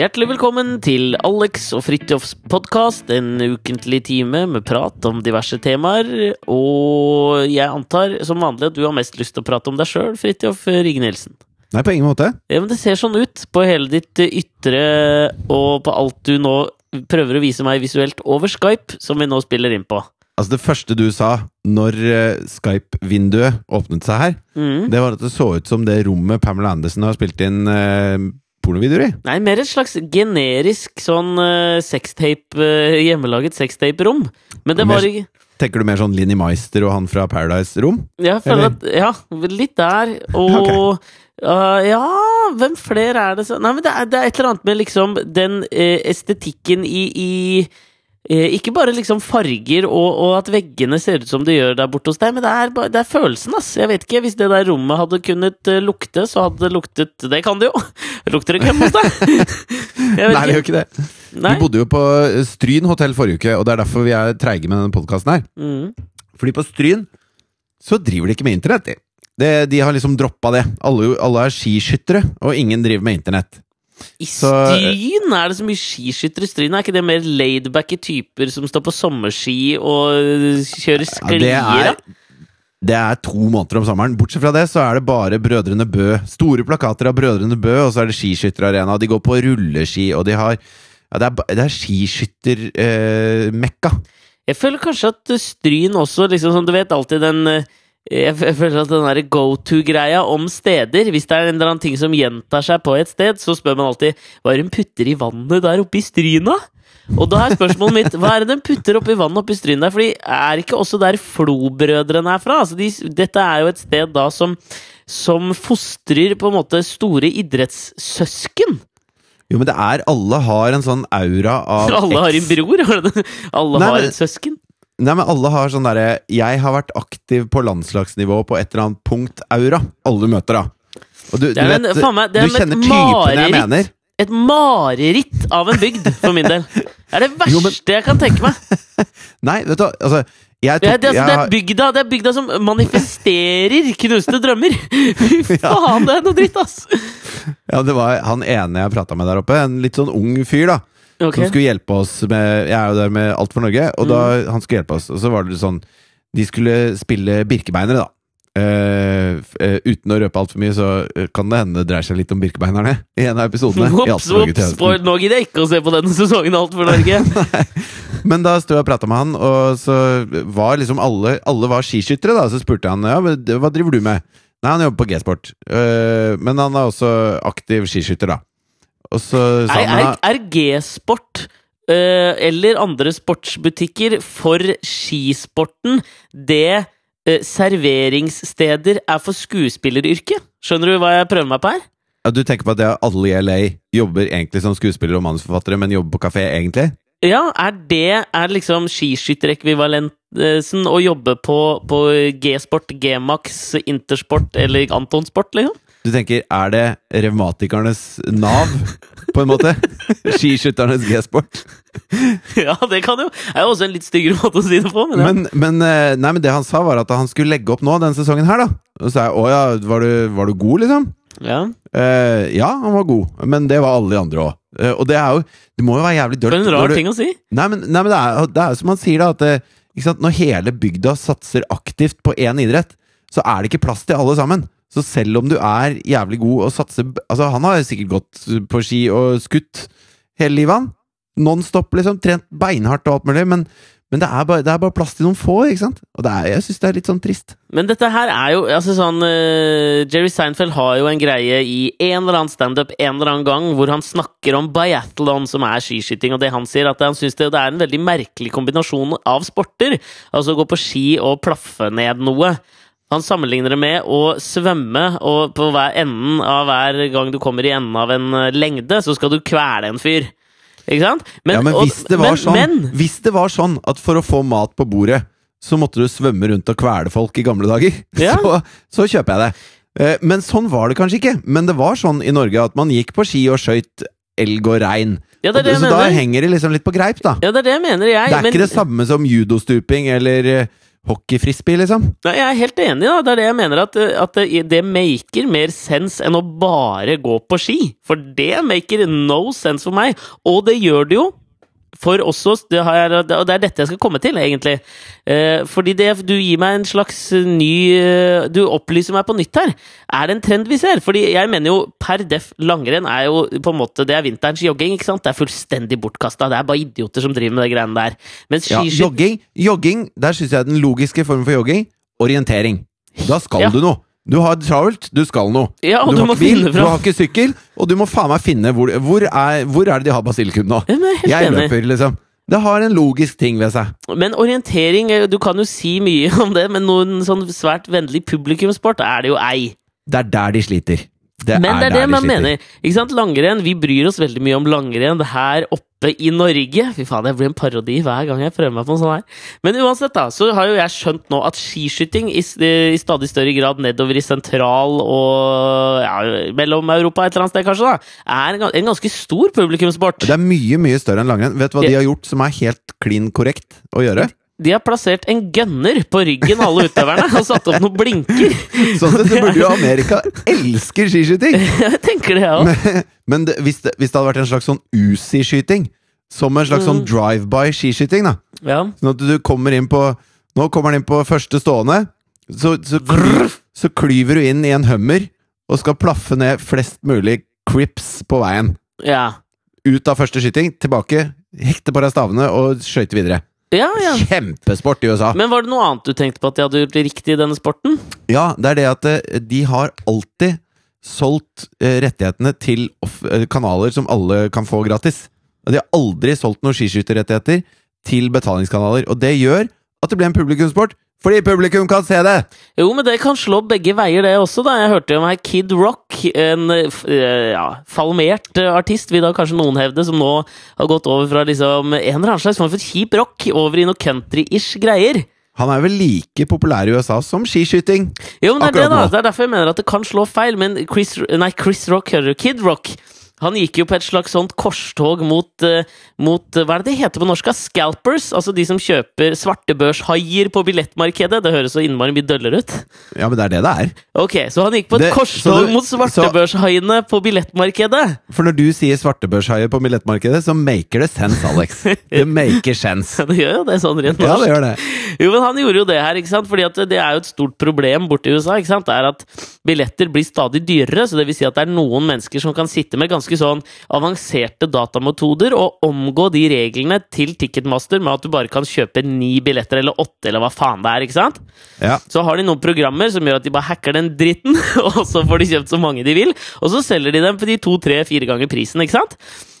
Hjertelig velkommen til Alex og Fridtjofs podkast, en ukentlig time med prat om diverse temaer. Og jeg antar som vanlig at du har mest lyst til å prate om deg sjøl, Fridtjof Rige Nilsen. Nei, på ingen måte. Ja, men det ser sånn ut på hele ditt ytre og på alt du nå prøver å vise meg visuelt over Skype, som vi nå spiller inn på. Altså, det første du sa når uh, Skype-vinduet åpnet seg her, Mm. det var at det så ut som det rommet Pamela Anderson har spilt inn uh, pornovideoer i. Nei, mer et slags generisk sånn uh, sextape, uh, hjemmelaget sextape-rom. Men det var ikke Tenker du mer sånn Linni Meister og han fra Paradise-rom? Ja, at Ja, litt der. Og uh, Ja, hvem flere er det så Nei, men det er, det er et eller annet med liksom den uh, estetikken i, i Ikke bare liksom farger og, og at veggene ser ut som de gjør der borte hos deg, men det er, det er følelsen, ass. Jeg vet ikke, Hvis det der rommet hadde kunnet eh, lukte, så hadde det luktet Det kan det jo! Lukter det hjemme hos deg? Nei, det gjør ikke det. Nei. Vi bodde jo på eh, Stryn hotell forrige uke, og det er derfor vi er treige med denne podkasten her. Mm. Fordi på Stryn så driver de ikke med internett. de. Det, de har liksom droppa det. Alle, alle er skiskyttere, og ingen driver med internett. I Så- Stryn? Er det så mye skiskyttere i Stryn? Er ikke det mer laidbacke typer som står på sommerski og kjører Ja, sklier? det, er, det er to måneder om sommeren. Bortsett fra det så er det bare Brødrene Bø. Store plakater av Brødrene Bø, og så er det skiskytterarena. De går på rulleski, og de har ja, Det er, det er skiskyttermekka. Jeg føler kanskje at eh, Stryn også, liksom som du vet, alltid den eh, jeg føler at den der go to-greia om steder Hvis det er en eller annen ting som gjentar seg på et sted, så spør man alltid hva er det hun putter i vannet der oppe i Stryna? Og da er spørsmålet mitt hva er det de putter oppi vannet oppe i Stryn der? Fordi er ikke også der Flo-brødrene er fra? Altså de, dette er jo et sted da som, som fostrer på en måte store idrettssøsken. Jo, men det er Alle har en sånn aura av Alle har en bror? Alle Nei, har et søsken. Nei, men alle har sånn derre 'Jeg har vært aktiv på landslagsnivå på et eller annet punkt'-aura. Alle du møter, da. Og du, du vet, er du kjenner typen jeg mener. Et mareritt av en bygd, for min del. Det er det verste jeg kan tenke meg. Nei, vet du altså tok, er, det, er- jeg det, er bygda, det er bygda som manifesterer knuste drømmer! Fy faen, det er noe dritt, ass! Ja, det var han ene jeg prata med der oppe. En litt sånn ung fyr, da. Ok. Som skulle hjelpe oss med Jeg er jo der med Alt for Norge, og da Mm. han skulle hjelpe oss, og så var det sånn De skulle spille Birkebeinere, da. Uh, eh, uten å røpe altfor mye, så eh, kan det hende det dreier seg litt om Birkebeinerne i en av episodene. Ops, ops, Nå gidder jeg ikke å se på denne sesongen Alt for Norge. Men da sto jeg og prata med han, og så var liksom alle Alle var skiskyttere, da. Så spurte han ja, hva driver du med. Nei, han jobber på G-sport. Uh, men han er også aktiv skiskytter, da. Er, er, er G-sport uh, eller andre sportsbutikker for skisporten det uh, serveringssteder er for skuespilleryrket? Skjønner du hva jeg prøver meg på her? ja, Du tenker på at alle i LA jobber egentlig som skuespillere og manusforfattere, men jobber på kafé, egentlig? Ja, er det er liksom skiskytterekvivalensen å jobbe på, på G-sport, G-max, Intersport eller Antonsport, liksom? Du tenker, er det revmatikernes Nav, på en måte? Skiskytternes G-sport? Ja, det kan jo Det er jo også en litt styggere måte å si det på. Men. Men, men, eh, nei, men det han sa, var at han skulle legge opp nå denne sesongen her, da. Og så sa jeg å ja, var du, var du god, liksom? ja. Uh, ja, han var god, men det var alle de andre òg. og det er jo Det må jo være jævlig For er en rar du- ting å si. Nei, men, nei, men det, er, det er jo som han sier, da, at når hele bygda satser aktivt på én idrett, så er det ikke plass til alle sammen. Så selv om du er jævlig god og satser Altså, han har sikkert gått på ski og skutt hele livet, han. Non stop, liksom. Trent beinhardt og alt mulig. Men, men det, er bare, det er bare plass til noen få, ikke sant? Og er, jeg syns det er litt sånn trist. Men dette her er jo altså sånn uh, Jerry Seinfeld har jo en greie i en eller annen standup en eller annen gang hvor han snakker om biathlon, som er skiskyting, og det han sier, at han syns det, det er en veldig merkelig kombinasjon av sporter. Altså gå på ski og plaffe ned noe. Han sammenligner det med å svømme, og på hver enden av hver gang du kommer i enden av en eh, lengde, så skal du kvele en fyr. Ikke sant? ja, men hvis det var men- sånn men, Hvis det var sånn at for å få mat på bordet, så måtte du svømme rundt og kvele folk i gamle dager, Ja. så, så kjøper jeg det. Eh, Men sånn var det kanskje ikke. Men det var sånn i Norge at man gikk på ski og skøyt elg og rein. Ja, det er det så da henger det liksom litt på greip, da. Ja, det er det jeg mener, jeg. Det er men- ikke det samme som judostuping eller eh, hockeyfrisbee, liksom. Nei, jeg er helt enig, da. Det er det jeg mener, at, at det, det maker mer sense enn å bare gå på ski. For det maker no sense for meg. Og det gjør det jo for også det har jeg, Og det er dette jeg skal komme til, egentlig. Eh, fordi det, du gir meg en slags ny eh, Du opplyser meg på nytt her. Er det en trend vi ser? Fordi jeg mener jo per def langrenn er jo på en måte Det er vinterens jogging, ikke sant? Det er fullstendig bortkasta. Det er bare idioter som driver med de greiene der. Mens Ja, jogging, jogging, der syns jeg den logiske formen for jogging orientering. Da skal Ja. du noe. Du har travelt, du skal noe. Ja, du, du har må ikke bil, du har ikke sykkel, og du må faen meg finne hvor, hvor, er, hvor er det de har basilikum nå? Jeg Jeg løper, liksom. Det har en logisk ting ved seg. Men orientering eh, Du kan jo si mye om det, men noen sånn svært vennlig publikumssport er det jo ei. Det er der de sliter. Det Men det er det man mener. Ikke sant? Langrenn, vi bryr oss veldig mye om langrenn her oppe i Norge. Fy faen, det blir en parodi hver gang jeg prøver meg på noe sånt her. Men uansett, da, så har jo jeg skjønt nå at skiskyting i, i stadig større grad nedover i sentral- og ja, Mellom-Europa et eller annet sted, kanskje, da, er en, en ganske stor publikumssport. Det er mye, mye større enn langrenn. Vet du hva de har gjort som er helt klin korrekt å gjøre? De har plassert en gunner på ryggen, alle utøverne, og satt opp noen blinker. Sånn sett så burde jo Amerika elske skiskyting! Jeg tenker det, jeg òg. Men, men det, hvis, det, hvis det hadde vært en slags sånn Uzi-skyting, som en slags Mm. sånn drive-by skiskyting, da Ja. Sånn at du kommer inn på Nå kommer han inn på første stående, så, så, så klyver du inn i en hummer og skal plaffe ned flest mulig crips på veien. ja. Ut av første skyting, tilbake, hekte på deg stavene og skøyte videre. Ja, ja. Kjempesport i USA! Men var det noe annet du tenkte på at de hadde gjort riktig i denne sporten? Ja, det er det at eh, de har alltid solgt eh, rettighetene til eh, kanaler som alle kan få gratis. De har aldri solgt noen skiskytterrettigheter til betalingskanaler. Og det gjør at det blir en publikumssport, fordi publikum kan se det! Jo, men det kan slå begge veier, det også. da. Jeg hørte jo om her Kid Rock, en eh, ja, falmert eh, artist, vil da kanskje noen hevde, som nå har gått over fra liksom en eller annen slags form for kjip rock over i noe country-ish greier. Han er vel like populær i USA som skiskyting. Jo, men det er det, da. Det er derfor jeg mener at det kan slå feil. Men Chris, nei, Chris Rock, hører? Kid Rock. Han gikk jo på et slags sånt korstog mot, eh, mot eh, Hva er det det heter på norsk? Scalpers? Altså de som kjøper svartebørshaier på billettmarkedet. Det høres så innmari mye døllere ut. Ja, men det er det det er. Ok, Så han gikk på et Det- korstog du- mot svartebørshaiene på billettmarkedet? For når du sier svartebørshaier på billettmarkedet, så maker det sense, Alex. Det maker sense. Det gjør jo det sånn rent Ja, det gjør det. Jo, men han gjorde jo det her, ikke sant? Fordi det er jo et stort problem borte i USA. ikke sant? Det er at billetter blir stadig dyrere, så det vil si at det er noen mennesker som kan sitte med ganske sånn avanserte datametoder og omgå de reglene til Ticketmaster med at du bare kan kjøpe ni billetter eller åtte, eller hva faen det er, ikke sant? Ja. Så har de noen programmer som gjør at de bare hacker den dritten, og så får de kjøpt så mange de vil, og så selger de dem for de to, tre, fire ganger prisen, ikke sant?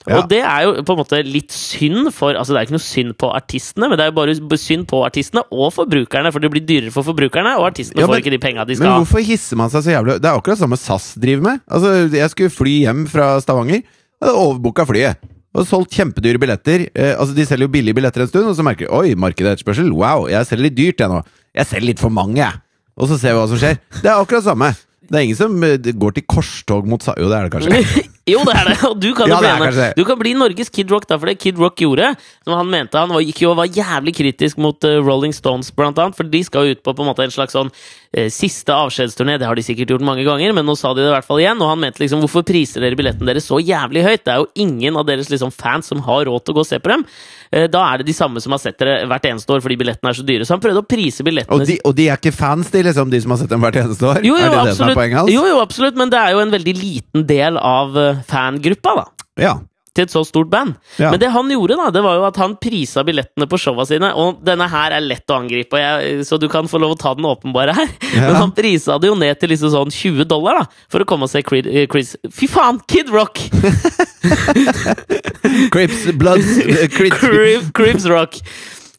Ja. Og det er jo på en måte litt synd for Altså, det er ikke noe synd på artistene, men det er jo bare synd på artistene og forbrukerne, for det blir dyrere for forbrukerne, og artistene Ja, men- får ikke de penga de skal ha. Men hvorfor hisser man seg så jævlig Det er akkurat samme SAS driver med. Altså, Jeg skulle fly hjem fra Stavanger. og overbooka flyet. Og solgt kjempedyre billetter. Eh, altså De selger jo billige billetter en stund, og så merker de Oi, markedet etterspørsel. Wow, jeg selger litt dyrt, jeg nå. Jeg selger litt for mange, jeg. Og så ser vi hva som skjer. Det er akkurat samme. Det er ingen som eh, går til korstog mot sa... Jo, det er det kanskje. jo, det er det! Og du kan, Ja, bli det er du kan bli Norges Kid Rock, da, for det Kid Rock gjorde, som han mente Han var, gikk jo og var jævlig kritisk mot eh, Rolling Stones, blant annet, for de skal jo ut på på en måte en slags sånn eh, siste avskjedsturné. Det har de sikkert gjort mange ganger, men nå sa de det i hvert fall igjen. Og han mente liksom hvorfor priser dere billetten deres så jævlig høyt? Det er jo ingen av deres liksom fans som har råd til å gå og se på dem. Eh, da er det de samme som har sett dere hvert eneste år fordi billettene er så dyre. Så han prøvde å prise billettene Og de, og de er ikke fans, de, liksom, de som har sett dem hvert eneste år? jo, jo, er det det som er absolutt. poenget hans? Jo, jo, absolutt, men det er jo en veldig liten del av eh, fangruppa, da. Ja. Til et så stort band. Ja. Men det han gjorde, da, det var jo at han prisa billettene på showa sine. Og denne her er lett å angripe, jeg, så du kan få lov å ta den åpenbare her. Ja. Men han prisa det jo ned til liksom sånn 20 dollar, da, for å komme og se eh, Chris Fy faen! Kid Rock! Crips, Bloods, uh, Crips Crib, Cribs Rock.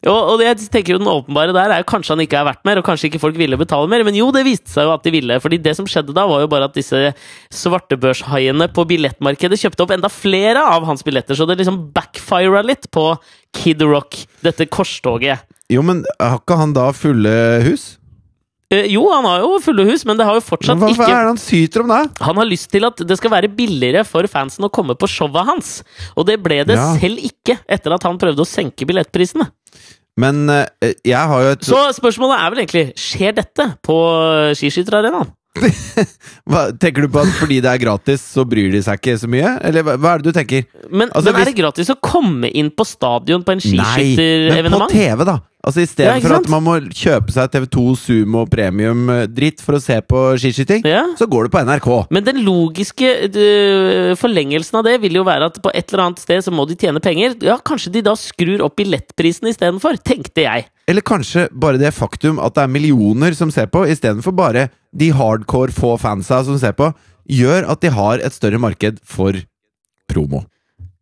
Og, og jeg tenker jo den åpenbare der er jo kanskje han ikke er verdt mer, og kanskje ikke folk ville betale mer, men jo, det viste seg jo at de ville. fordi det som skjedde da, var jo bare at disse svartebørshaiene på billettmarkedet kjøpte opp enda flere av hans billetter, så det liksom backfira litt på Kid Rock, dette korstoget. Jo, men har ikke han da fulle hus? Eh, jo, han har jo fulle hus, men det har jo fortsatt Hva, hva er det han syter om da? Han har lyst til at det skal være billigere for fansen å komme på showet hans. Og det ble det Ja. selv ikke etter at han prøvde å senke billettprisene. Men eh, jeg har jo et Så spørsmålet er vel egentlig Skjer dette på skiskytterarenaen? hva, Tenker du på at fordi det er gratis, så bryr de seg ikke så mye? Eller hva, hva er det du tenker? Men, Altså, men er det gratis å komme inn på stadion på en Nei, men på? TV, da! Altså I stedet ja, for at man må kjøpe seg TV2 Sumo Premium-dritt for å se på skiskyting, Ja. så går det på NRK. Men den logiske uh, forlengelsen av det vil jo være at på et eller annet sted så må de tjene penger. Ja, kanskje de da skrur opp billettprisen istedenfor, tenkte jeg. Eller kanskje bare det faktum at det er millioner som ser på, istedenfor bare de hardcore få fansa som ser på, gjør at de har et større marked for promo.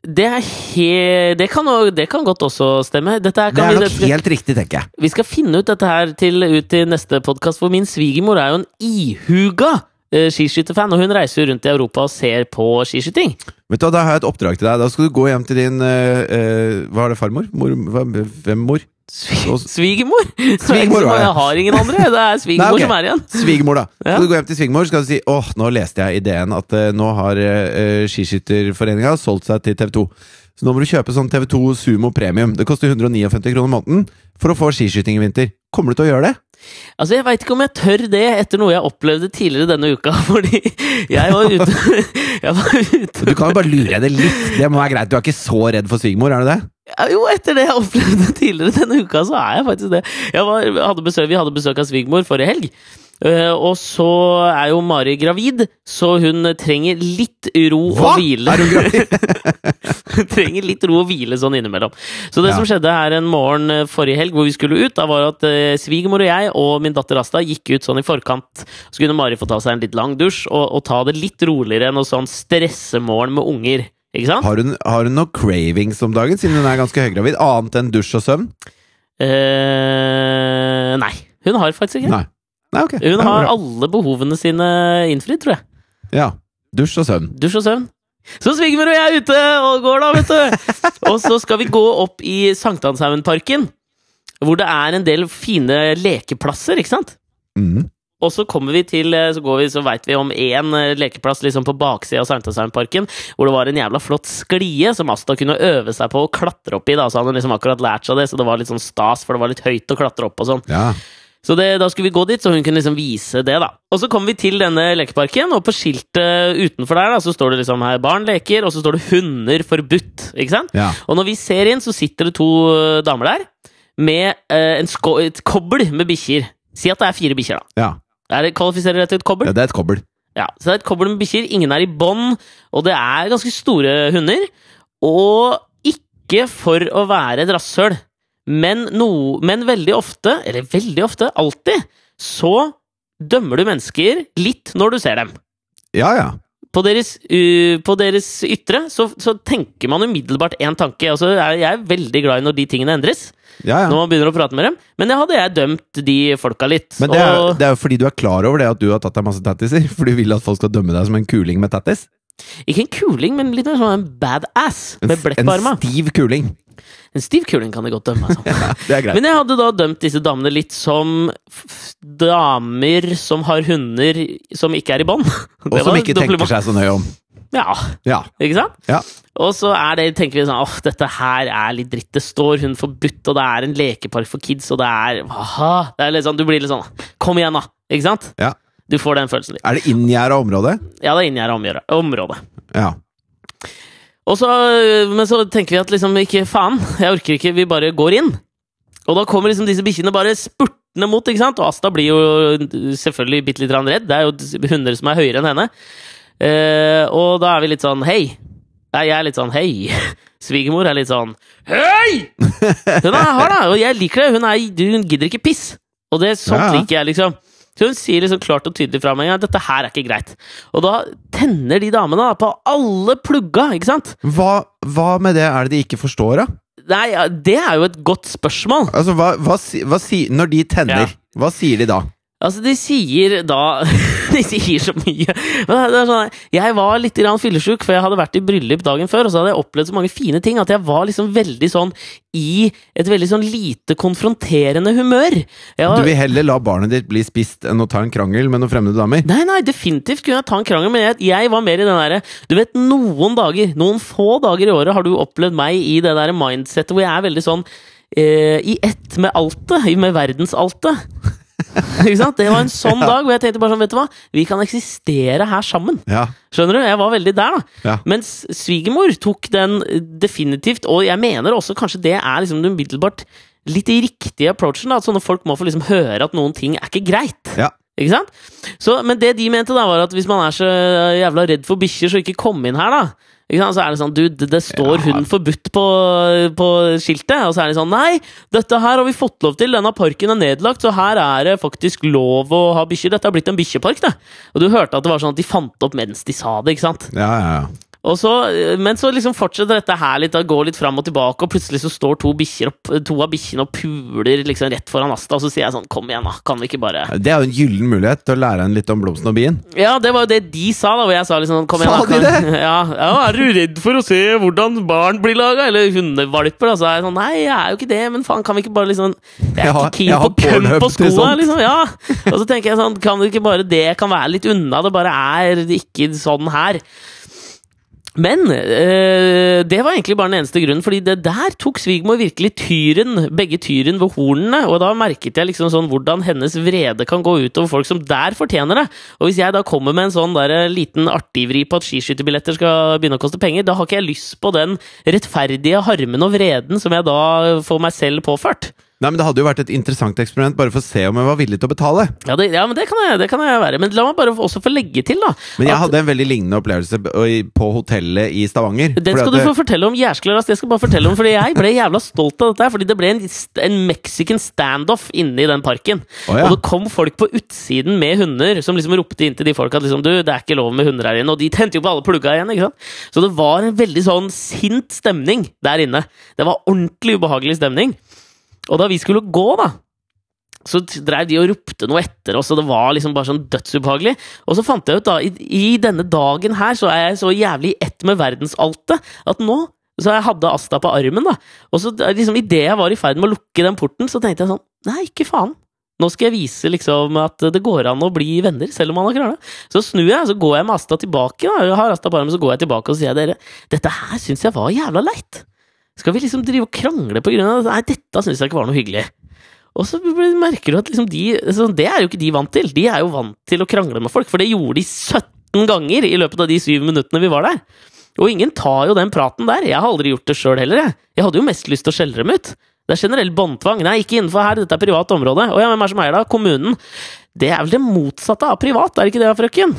Det, he det, kan, også, det kan godt også stemme. Her Det er nok vi... helt riktig, tenker jeg. vi skal finne ut dette her til, ut til neste podkast, for min svigermor er jo en ihuga uh, skiskytterfan, og hun reiser jo rundt i Europa og ser på skiskyting. Vet du hva, Da har jeg et oppdrag til deg. Da skal du gå hjem til din uh, uh, Hva er det, farmor? Mor, hvem mor? Svi- Svigermor? Svigermor, var. Jeg har ingen andre. Det er svigermor okay. som er igjen. Svigermor, da. Ja. Så du går hjem til svigermor, skal du si åh, nå leste jeg ideen at uh, nå har uh, Skiskytterforeninga solgt seg til TV2. Så nå må du kjøpe sånn TV2 Sumo Premium. Det koster 159 kroner måneden for å få skiskyting i vinter. Kommer du til å gjøre det? Altså, Jeg veit ikke om jeg tør det etter noe jeg opplevde tidligere denne uka. Fordi jeg var ute Jeg var ute Du kan jo bare lure det litt. Det må være greit. Du er ikke så redd for svigermor, er du det? Jo, etter det jeg opplevde tidligere denne uka, så er jeg faktisk det. Jeg var, hadde besøk, vi hadde besøk av svigermor forrige helg. Eh, og så er jo Mari gravid, så hun trenger litt ro Hva? og hvile. Er hun gravid? Trenger litt ro og hvile sånn innimellom. Så det Ja. som skjedde her en morgen eh, forrige helg hvor vi skulle ut, da var at eh, svigermor og jeg og min datter Asta gikk ut sånn i forkant. Så kunne Mari få ta seg en litt lang dusj og, og ta det litt roligere enn å sånn stressemorgen med unger. Ikke sant? Har hun, har hun noe cravings om dagen, siden hun er ganske høygravid? Annet enn dusj og søvn? Eh, nei. Hun har faktisk ikke det. Nei. okay. Hun har alle behovene sine innfridd, tror jeg. Ja. Dusj og søvn. Dusj og søvn. Så svigermor og jeg er ute og går, da, vet du! og så skal vi gå opp i Sankthanshaugenparken, hvor det er en del fine lekeplasser, ikke sant? Mm. Og så kommer vi til, eh, så går vi, så veit vi om én eh, lekeplass liksom på baksida av Sankthanshaugenparken, hvor det var en jævla flott sklie som Asta kunne øve seg på å klatre opp i. da, Så hadde hun liksom akkurat lært seg det, så det var litt sånn stas, for det var litt høyt å klatre opp og sånn. Ja. Så det, da skulle vi gå dit, så hun kunne liksom vise det, da. Og så kommer vi til denne lekeparken, og på skiltet utenfor der da, så står det liksom her 'barn leker', og så står det 'hunder forbudt'. ikke sant? ja. Og når vi ser inn, så sitter det to eh, damer der med eh, et kobbel med bikkjer. Si at det er fire bikkjer, da. ja. Er det, kvalifiserer det til et kobbel? Ja, det er et kobbel. Ja, så det er et kobbel med bikkjer, ingen er i bånd, og det er ganske store hunder. Og ikke for å være et rasshøl, men, no, men veldig ofte, eller veldig ofte, alltid, så dømmer du mennesker litt når du ser dem. Ja, ja. På deres, uh, på deres ytre så, så tenker man umiddelbart én tanke. Altså, jeg, er veldig glad i når de tingene endres, ja, ja. når man begynner å prate med dem. Men det hadde jeg dømt de folka litt. Men det er, og, det er jo fordi du er klar over det at du har tatt deg masse tattiser? For du vil at folk skal dømme deg som en kuling med tattis? ikke en kuling, men litt mer sånn en badass med blekk på arma. stiv kuling. En stiv kuling kan de godt dømme meg som. Ja, det er greit. Men jeg hadde da dømt disse damene litt som damer som har hunder som ikke er i bånd. Og som ikke tenker seg så nøye om. Ja, Ja. ikke sant? Ja. Og så er det, tenker vi sånn åh, dette her er litt dritt. Det står hun forbudt, og det er en lekepark for kids, og det er aha, det er litt sånn, Du blir litt sånn Kom igjen, da! Ikke sant? Ja. Du får den følelsen litt. Er det inngjerda område? Ja, det er inngjerda område. Ja. Og så, men så tenker vi at liksom ikke faen, jeg orker ikke, vi bare går inn. Og da kommer liksom disse bikkjene bare spurtende mot, ikke sant? Og Asta blir jo selvfølgelig bitte litt redd. Det er jo hunder som er høyere enn henne. Eh, og da er vi litt sånn hei. Nei, jeg er litt sånn hei. Svigermor er litt sånn hei! Hun er hard, da, og jeg liker det. Hun, er, hun gidder ikke piss. Og det sånt ja. liker jeg, liksom. Så hun sier liksom klart og tydelig fra meg at dette her er ikke greit. Og da tenner de damene da på alle plugga, ikke sant? Hva, hva med det er det de ikke forstår, da? Nei, ja, det er jo et godt spørsmål. Altså, hva, hva, hva Når de tenner, Ja. hva sier de da? Altså, de sier da De sier så mye. Det sånn, jeg var litt fyllesyk, for jeg hadde vært i bryllup dagen før, og så hadde jeg opplevd så mange fine ting at jeg var liksom veldig sånn i et veldig sånn lite konfronterende humør. Jeg Du vil heller la barnet ditt bli spist enn å ta en krangel med noen fremmede damer? Nei, nei, definitivt kunne jeg ta en krangel, men jeg, jeg var mer i den derre Du vet, noen dager, noen få dager i året har du opplevd meg i det der mindsettet hvor jeg er veldig sånn eh, i ett med altet, med verdensaltet. ikke sant? Det var en sånn dag hvor jeg tenkte bare sånn, vet du hva, vi kan eksistere her sammen. Ja. Skjønner du? Jeg var veldig der, da. Ja. Mens svigermor tok den definitivt, og jeg mener også kanskje det er liksom den umiddelbart litt riktige approachen. Da, at sånne folk må få liksom høre at noen ting er ikke greit. Ja. Ikke sant? Så, men det de mente, da var at hvis man er så jævla redd for bikkjer, så ikke kom inn her, da. Så er det sånn, du, det, står Ja. hund forbudt på, på skiltet. Og så er det sånn, nei, dette her har vi fått lov til, denne parken er nedlagt, så her er det faktisk lov å ha bikkjer. Dette har blitt en bikkjepark, det. Og du hørte at det var sånn at de fant opp mens de sa det, ikke sant? Ja, ja, ja. Så, men så liksom fortsetter dette her litt, da, går litt fram og tilbake, og plutselig så står to, opp, to av bikkjene og puler liksom rett foran Asta, og så sier jeg sånn, kom igjen da, kan vi ikke bare... Det er jo en gyllen mulighet til å lære henne litt om blomsten og bien. Ja, det var jo det de sa da, hvor jeg sa liksom, kom igjen Sa da. de det? Ja, ja, er du redd for å se hvordan barn blir laget, eller hundevalper? Da så er jeg sånn, nei, jeg er jo ikke det, men faen, kan vi ikke bare liksom, jeg er ikke keen på køm på skoa, liksom, ja. Og så tenker jeg sånn, kan det ikke bare, det kan være litt unna, det bare er ikke sånn her. Men øh, det var egentlig bare den eneste grunnen, fordi det der tok svigermor virkelig tyren, begge tyren ved hornene, og da merket jeg liksom sånn hvordan hennes vrede kan gå ut over folk som der fortjener det. Og hvis jeg da kommer med en sånn der eh, liten artigvri på at skiskytterbilletter skal begynne å koste penger, da har ikke jeg lyst på den rettferdige harmen og vreden som jeg da får meg selv påført. Nei, men Det hadde jo vært et interessant eksperiment bare for å se om jeg var villig til å betale. Ja, det, ja men det kan, jeg, det kan jeg være. Men la meg bare også få legge til, da. Men jeg at- hadde en veldig lignende opplevelse på hotellet i Stavanger. Den skal du få fortelle om jæskla raskt. Jeg skal bare fortelle om, fordi jeg ble jævla stolt av dette. her, Fordi det ble en, en mexican standoff inne i den parken. Oh, ja. Og det kom folk på utsiden med hunder som liksom ropte inn til de folka at liksom, du, det er ikke lov med hunder her inne. Og de tente jo på alle plugga igjen. ikke sant? Så det var en veldig sånn sint stemning der inne. Det var ordentlig ubehagelig stemning. Og da vi skulle gå, da så drev de og ropte noe etter oss, og det var liksom bare sånn dødsubehagelig. Og så fant jeg ut, da, i, i denne dagen her, så er jeg så jævlig i ett med verdensaltet, at nå så jeg hadde Asta på armen, da. Og så da, liksom, idet jeg var i ferd med å lukke den porten, så tenkte jeg sånn Nei, ikke faen. Nå skal jeg vise liksom at det går an å bli venner, selv om man har krangla. Så snur jeg, så går jeg med Asta tilbake. Da. Jeg har Asta på armen, så går jeg tilbake og sier dere, dette her syns jeg var jævla leit. Skal vi liksom drive og krangle på grunn av? Nei, dette syns jeg ikke var noe hyggelig. Og så merker du at liksom de sånn, Det er jo ikke de vant til. De er jo vant til å krangle med folk, for det gjorde de 17 ganger i løpet av de syv minuttene vi var der. Og ingen tar jo den praten der. Jeg har aldri gjort det sjøl heller, jeg. Jeg hadde jo mest lyst til å skjelle dem ut. Det er generell båndtvang. Nei, ikke innenfor her, dette er privat område. Å ja, hvem er som eier da? Kommunen. Det er vel det motsatte av privat, er det ikke det, frøken?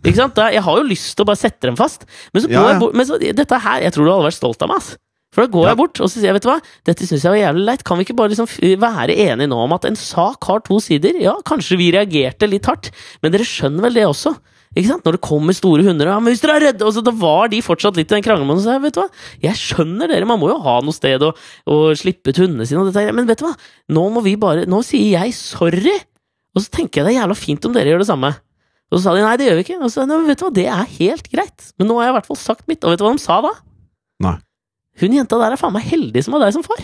Ikke sant? Jeg har jo lyst til å bare sette dem fast. Men så Ja, ja. jeg men så, Dette her, jeg tror du hadde vært stolt av meg, ass. For da går Ja. jeg bort og så sier jeg, vet du hva, dette syns jeg var jævlig leit. Kan vi ikke bare liksom være enige nå om at en sak har to sider? Ja, kanskje vi reagerte litt hardt, men dere skjønner vel det også? Ikke sant? Når det kommer store hunder ja, men hvis dere er redde og så Da var de fortsatt litt i den kranglemåten. Så jeg, vet du hva, jeg skjønner dere, man må jo ha noe sted å, å slippe ut hundene sine. Og dette, men vet du hva, nå må vi bare Nå sier jeg sorry! Og så tenker jeg det er jævla fint om dere gjør det samme. Og så sa de nei, det gjør vi ikke. Og så sa jeg, vet du hva, det er helt greit. Men nå har jeg i hvert fall sagt mitt. Og vet du hva de sa da? Nei. Hun jenta der er faen meg heldig som har deg som far.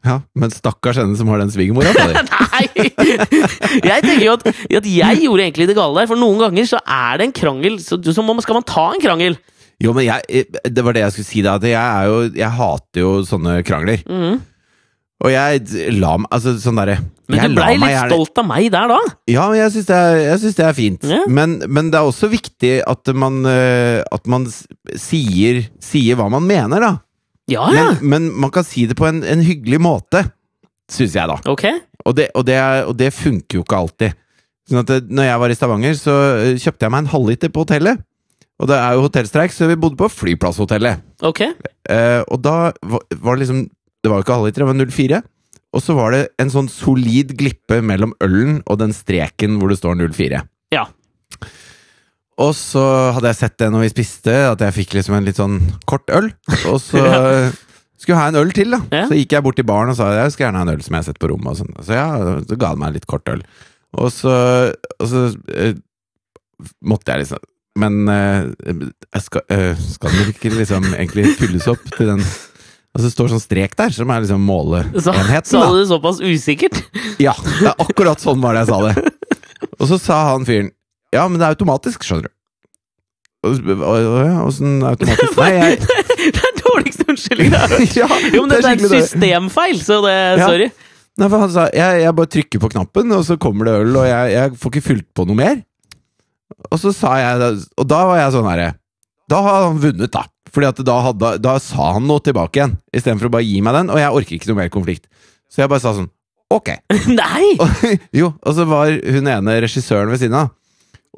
Ja, Men stakkars henne som har den svigermora. på deg! Nei! Jeg tenker jo at, at jeg gjorde egentlig det gale der, for noen ganger så er det en krangel, så, så må, skal man ta en krangel. Jo, men jeg, eh, det var det jeg skulle si da. Jeg, jo, jeg hater jo sånne krangler. Mm. Og jeg la meg Altså sånn derre Men du blei litt gjerne- stolt av meg der da. Ja, men jeg syns det, det er fint. Ja. Men, men det er også viktig at man, eh, at man sier, sier hva man mener, da. Ja, ja. Men, men man kan si det på en, en hyggelig måte, syns jeg, da. Okay. Og det, og, det og det funker jo ikke alltid. Sånn at det, når jeg var i Stavanger, så eh, kjøpte jeg meg en halvliter på hotellet. Og det er jo hotellstreik, så vi bodde på flyplasshotellet. Okay. Eh, og da var, var det liksom Det var jo ikke halvliter, det var 04. Og så var det en sånn solid glippe mellom ølen og den streken hvor det står 04. Ja. Og så hadde jeg sett det når vi spiste, at jeg fikk liksom en litt sånn kort øl. Og så skulle jeg ha en øl til, da. Ja. Så gikk jeg bort til baren og sa jeg skulle gjerne ha en øl som jeg har sett på rommet. Og sånn. Så ja, så ga han meg en litt kort øl. Og så, og så eh, måtte jeg liksom Men eh, skal, eh, skal den ikke liksom egentlig fylles opp til den Altså det står sånn strek der, som er liksom måleenheten. sa du det såpass usikkert? Ja, det er akkurat sånn var det jeg sa det. Og så sa han fyren Ja, men det er automatisk, skjønner du. Åssen automatisk? Nei, jeg det er dårligste unnskyldning. jeg har hørt! Jo, men det er er en systemfeil, så det Ja. Sorry. Nei, for han sa jeg, jeg bare trykker på knappen, og så kommer det øl, og jeg, jeg får ikke fylt på noe mer. Og så sa jeg Og da var jeg sånn herre Da har han vunnet, da. Fordi at da, hadde, da sa han noe tilbake igjen, istedenfor å bare gi meg den. Og jeg orker ikke noe mer konflikt. Så jeg bare sa sånn Ok. Nei! Og, jo, og så var hun ene regissøren ved siden av.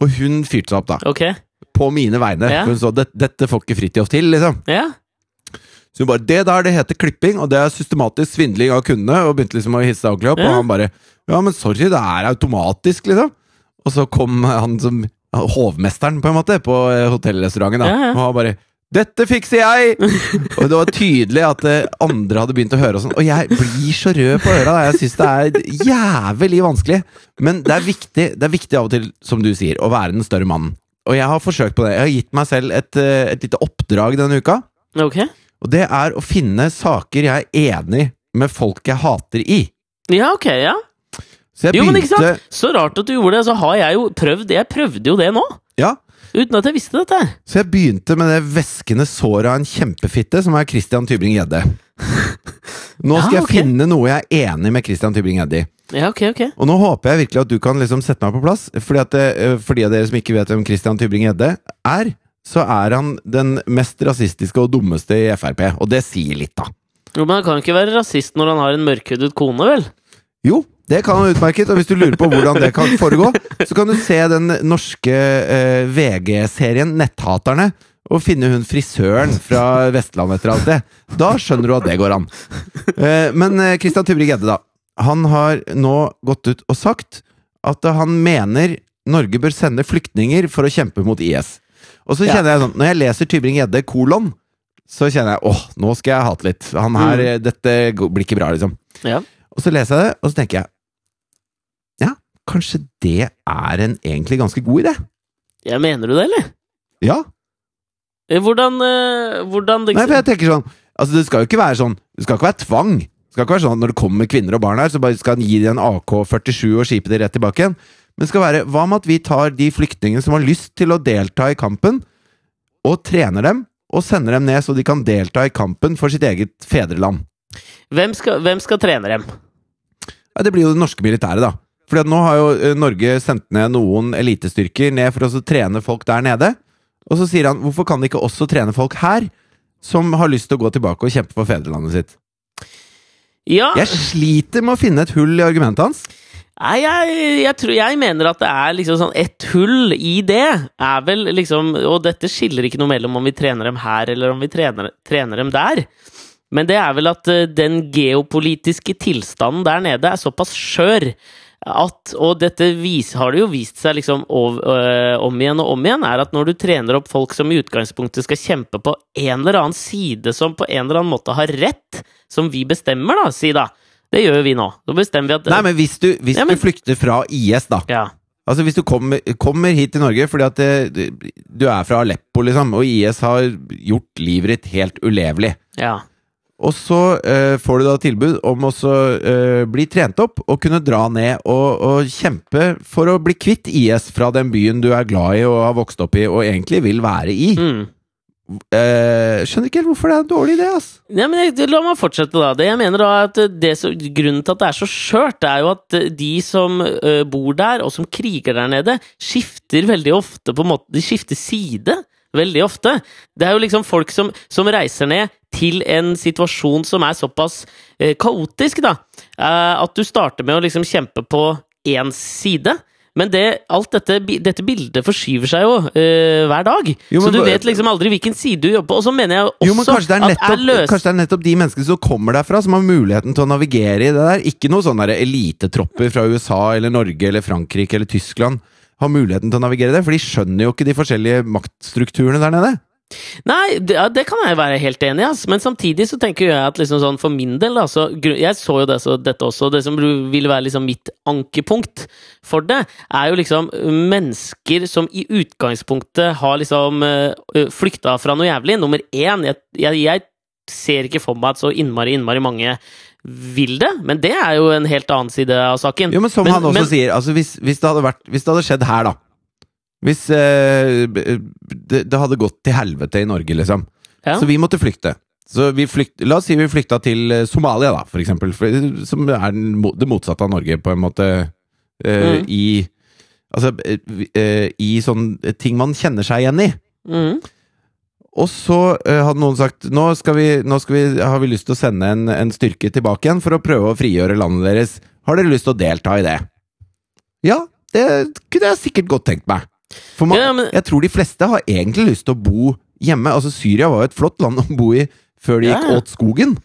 Og hun fyrte seg opp, da. Okay. På mine vegne. Ja. Hun så dette, dette får ikke Fridtjof til, liksom. Ja. Så hun bare 'Det der, det heter klipping, og det er systematisk svindling av kundene', og begynte liksom å hisse seg ordentlig opp, Ja. og han bare 'Ja, men sorry, det er automatisk', liksom. Og så kom han som hovmesteren, på en måte, på eh, hotellrestauranten, da, og han bare 'Dette fikser jeg!' og det var tydelig at eh, andre hadde begynt å høre og sånn. Og jeg blir så rød på øra. Jeg syns det er jævlig vanskelig. Men det er, viktig, det er viktig av og til, som du sier, å være den større mannen. Og jeg har forsøkt på det. Jeg har gitt meg selv et, eh, et lite oppdrag denne uka. Okay. Og det er å finne saker jeg er enig med folk jeg hater i. Ja, ok, ja. Så jeg Jo, men ikke sant? Så rart at du gjorde det. Så har jeg jo prøvd Jeg prøvde jo det nå. Ja, Uten at jeg visste dette. så jeg begynte med det væskende såret av en kjempefitte, som er Christian Tybring-Gjedde. Nå skal Ja, jeg finne noe jeg er enig med Christian Tybring-Gjedde i. Ja, ok, ok. Og nå håper jeg virkelig at du kan liksom sette meg på plass. Fordi at det, eh, For de av dere som ikke vet hvem Christian Tybring-Gjedde er, så er han den mest rasistiske og dummeste i Frp. Og det sier litt, da. Jo, Men han kan ikke være rasist når han har en mørkhudet kone, vel? Jo, det kan han utmerket, og hvis du lurer på hvordan det kan foregå, så kan du se den norske eh, VG-serien Netthaterne, og finne hun frisøren fra Vestlandet etter alt det. Da skjønner du at det går an. Eh, men eh, Christian Tybring-Gjedde, da. Han har nå gått ut og sagt at han mener Norge bør sende flyktninger for å kjempe mot IS. Og så Ja. kjenner jeg sånn, når jeg leser Tybring-Gjedde kolon, så kjenner jeg åh, nå skal jeg hate litt. Han her, Mm. eh, dette blir ikke bra, liksom. Ja. Og så leser jeg det, og så tenker jeg Ja, kanskje det er en egentlig ganske god idé? Jeg mener du det, eller? Ja. Eh, Hvordan, eh, hvordan Nei, for jeg tenker sånn Altså, det skal jo ikke være sånn Det skal ikke være tvang. Det skal ikke være sånn at når det kommer kvinner og barn her, så bare skal han gi dem en AK-47 og skipe dem rett tilbake igjen. Men det skal være Hva med at vi tar de flyktningene som har lyst til å delta i kampen, og trener dem, og sender dem ned så de kan delta i kampen for sitt eget fedreland? Hvem skal, hvem skal trene dem? Ja, det blir jo det norske militæret, da. Fordi at nå har jo eh, Norge sendt ned noen elitestyrker ned for å trene folk der nede. Og så sier han hvorfor kan de ikke også trene folk her, som har lyst til å gå tilbake og kjempe for fedrelandet sitt? Ja, Jeg sliter med å finne et hull i argumentet hans. Nei, jeg, jeg, tror, jeg mener at det er liksom sånn Et hull i det er vel liksom Og dette skiller ikke noe mellom om vi trener dem her eller om vi trener, trener dem der. Men det er vel at eh, den geopolitiske tilstanden der nede er såpass skjør at Og dette vis, har det jo vist seg liksom ov, øh, om igjen og om igjen, er at når du trener opp folk som i utgangspunktet skal kjempe på en eller annen side som på en eller annen måte har rett, som vi bestemmer, da, si da. Det gjør jo vi nå. Da bestemmer vi at Nei, men hvis du, hvis Ja, men- du flykter fra IS, da ja. Altså Hvis du kommer, kommer hit til Norge fordi at det, du er fra Aleppo, liksom, og IS har gjort livet ditt helt ulevelig ja. Og så eh, får du da tilbud om å eh, bli trent opp og kunne dra ned og, og kjempe for å bli kvitt IS fra den byen du er glad i og har vokst opp i og egentlig vil være i. Mm. Eh, skjønner ikke helt hvorfor det er en dårlig idé, ass. Ja, men jeg, La meg fortsette, da. Det jeg mener da at det som, Grunnen til at det er så skjørt, er jo at de som ø, bor der, og som kriger der nede, skifter veldig ofte på en måte De skifter side veldig ofte. Det er jo liksom folk som, som reiser ned til en situasjon som er såpass eh, kaotisk, da. Eh, at du starter med å liksom kjempe på én side. Men det, alt dette, dette bildet forskyver seg jo eh, hver dag. Jo, så du vet liksom aldri hvilken side du jobber på. Og så mener jeg også Jo, men kanskje det, er at er nettopp, kanskje det er nettopp de menneskene som kommer derfra, som har muligheten til å navigere i det der. Ikke noen sånne elitetropper fra USA eller Norge eller Frankrike eller Tyskland har muligheten til å navigere det, for de skjønner jo ikke de forskjellige maktstrukturene der nede. Nei, det, det kan jeg være helt enig i, altså. men samtidig så tenker jeg at liksom sånn for min del da, så, Jeg så jo det, så, dette også, det som vil være liksom mitt ankepunkt for det, er jo liksom mennesker som i utgangspunktet har liksom uh, flykta fra noe jævlig. Nummer én, jeg, jeg, jeg ser ikke for meg at så innmari, innmari mange vil det, men det er jo en helt annen side av saken. Jo, men som Men- han også men- sier, altså hvis, hvis, det hadde vært, hvis det hadde skjedd her, da Hvis eh, det, det hadde gått til helvete i Norge, liksom, Ja. så vi måtte flykte. Så vi flykt, la oss si vi flykta til eh, Somalia, da, for eksempel. For, som er det motsatte av Norge, på en måte. eh, Mm. I Altså, eh, eh, i sånn ting man kjenner seg igjen i. Mhm. Og så uh, hadde noen sagt nå, skal vi, nå skal vi, har vi lyst til å sende en, en styrke tilbake igjen for å prøve å frigjøre landet deres. Har dere lyst til å delta i det? Ja, det kunne jeg sikkert godt tenkt meg. For man, Ja, men- jeg tror de fleste har egentlig lyst til å bo hjemme. Altså Syria var jo et flott land å bo i før de gikk Ja. åt skogen.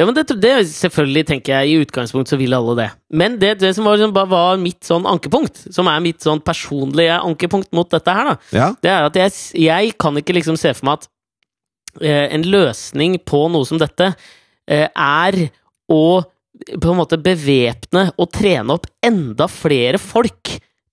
Ja, men det, det selvfølgelig tenker jeg i utgangspunkt så vil alle det. Men det, det som var, liksom, var mitt sånn ankepunkt, som er mitt sånn personlige ankepunkt mot dette her, da, Ja, det er at jeg, jeg kan ikke liksom se for meg at eh, en løsning på noe som dette eh, er å på en måte bevæpne og trene opp enda flere folk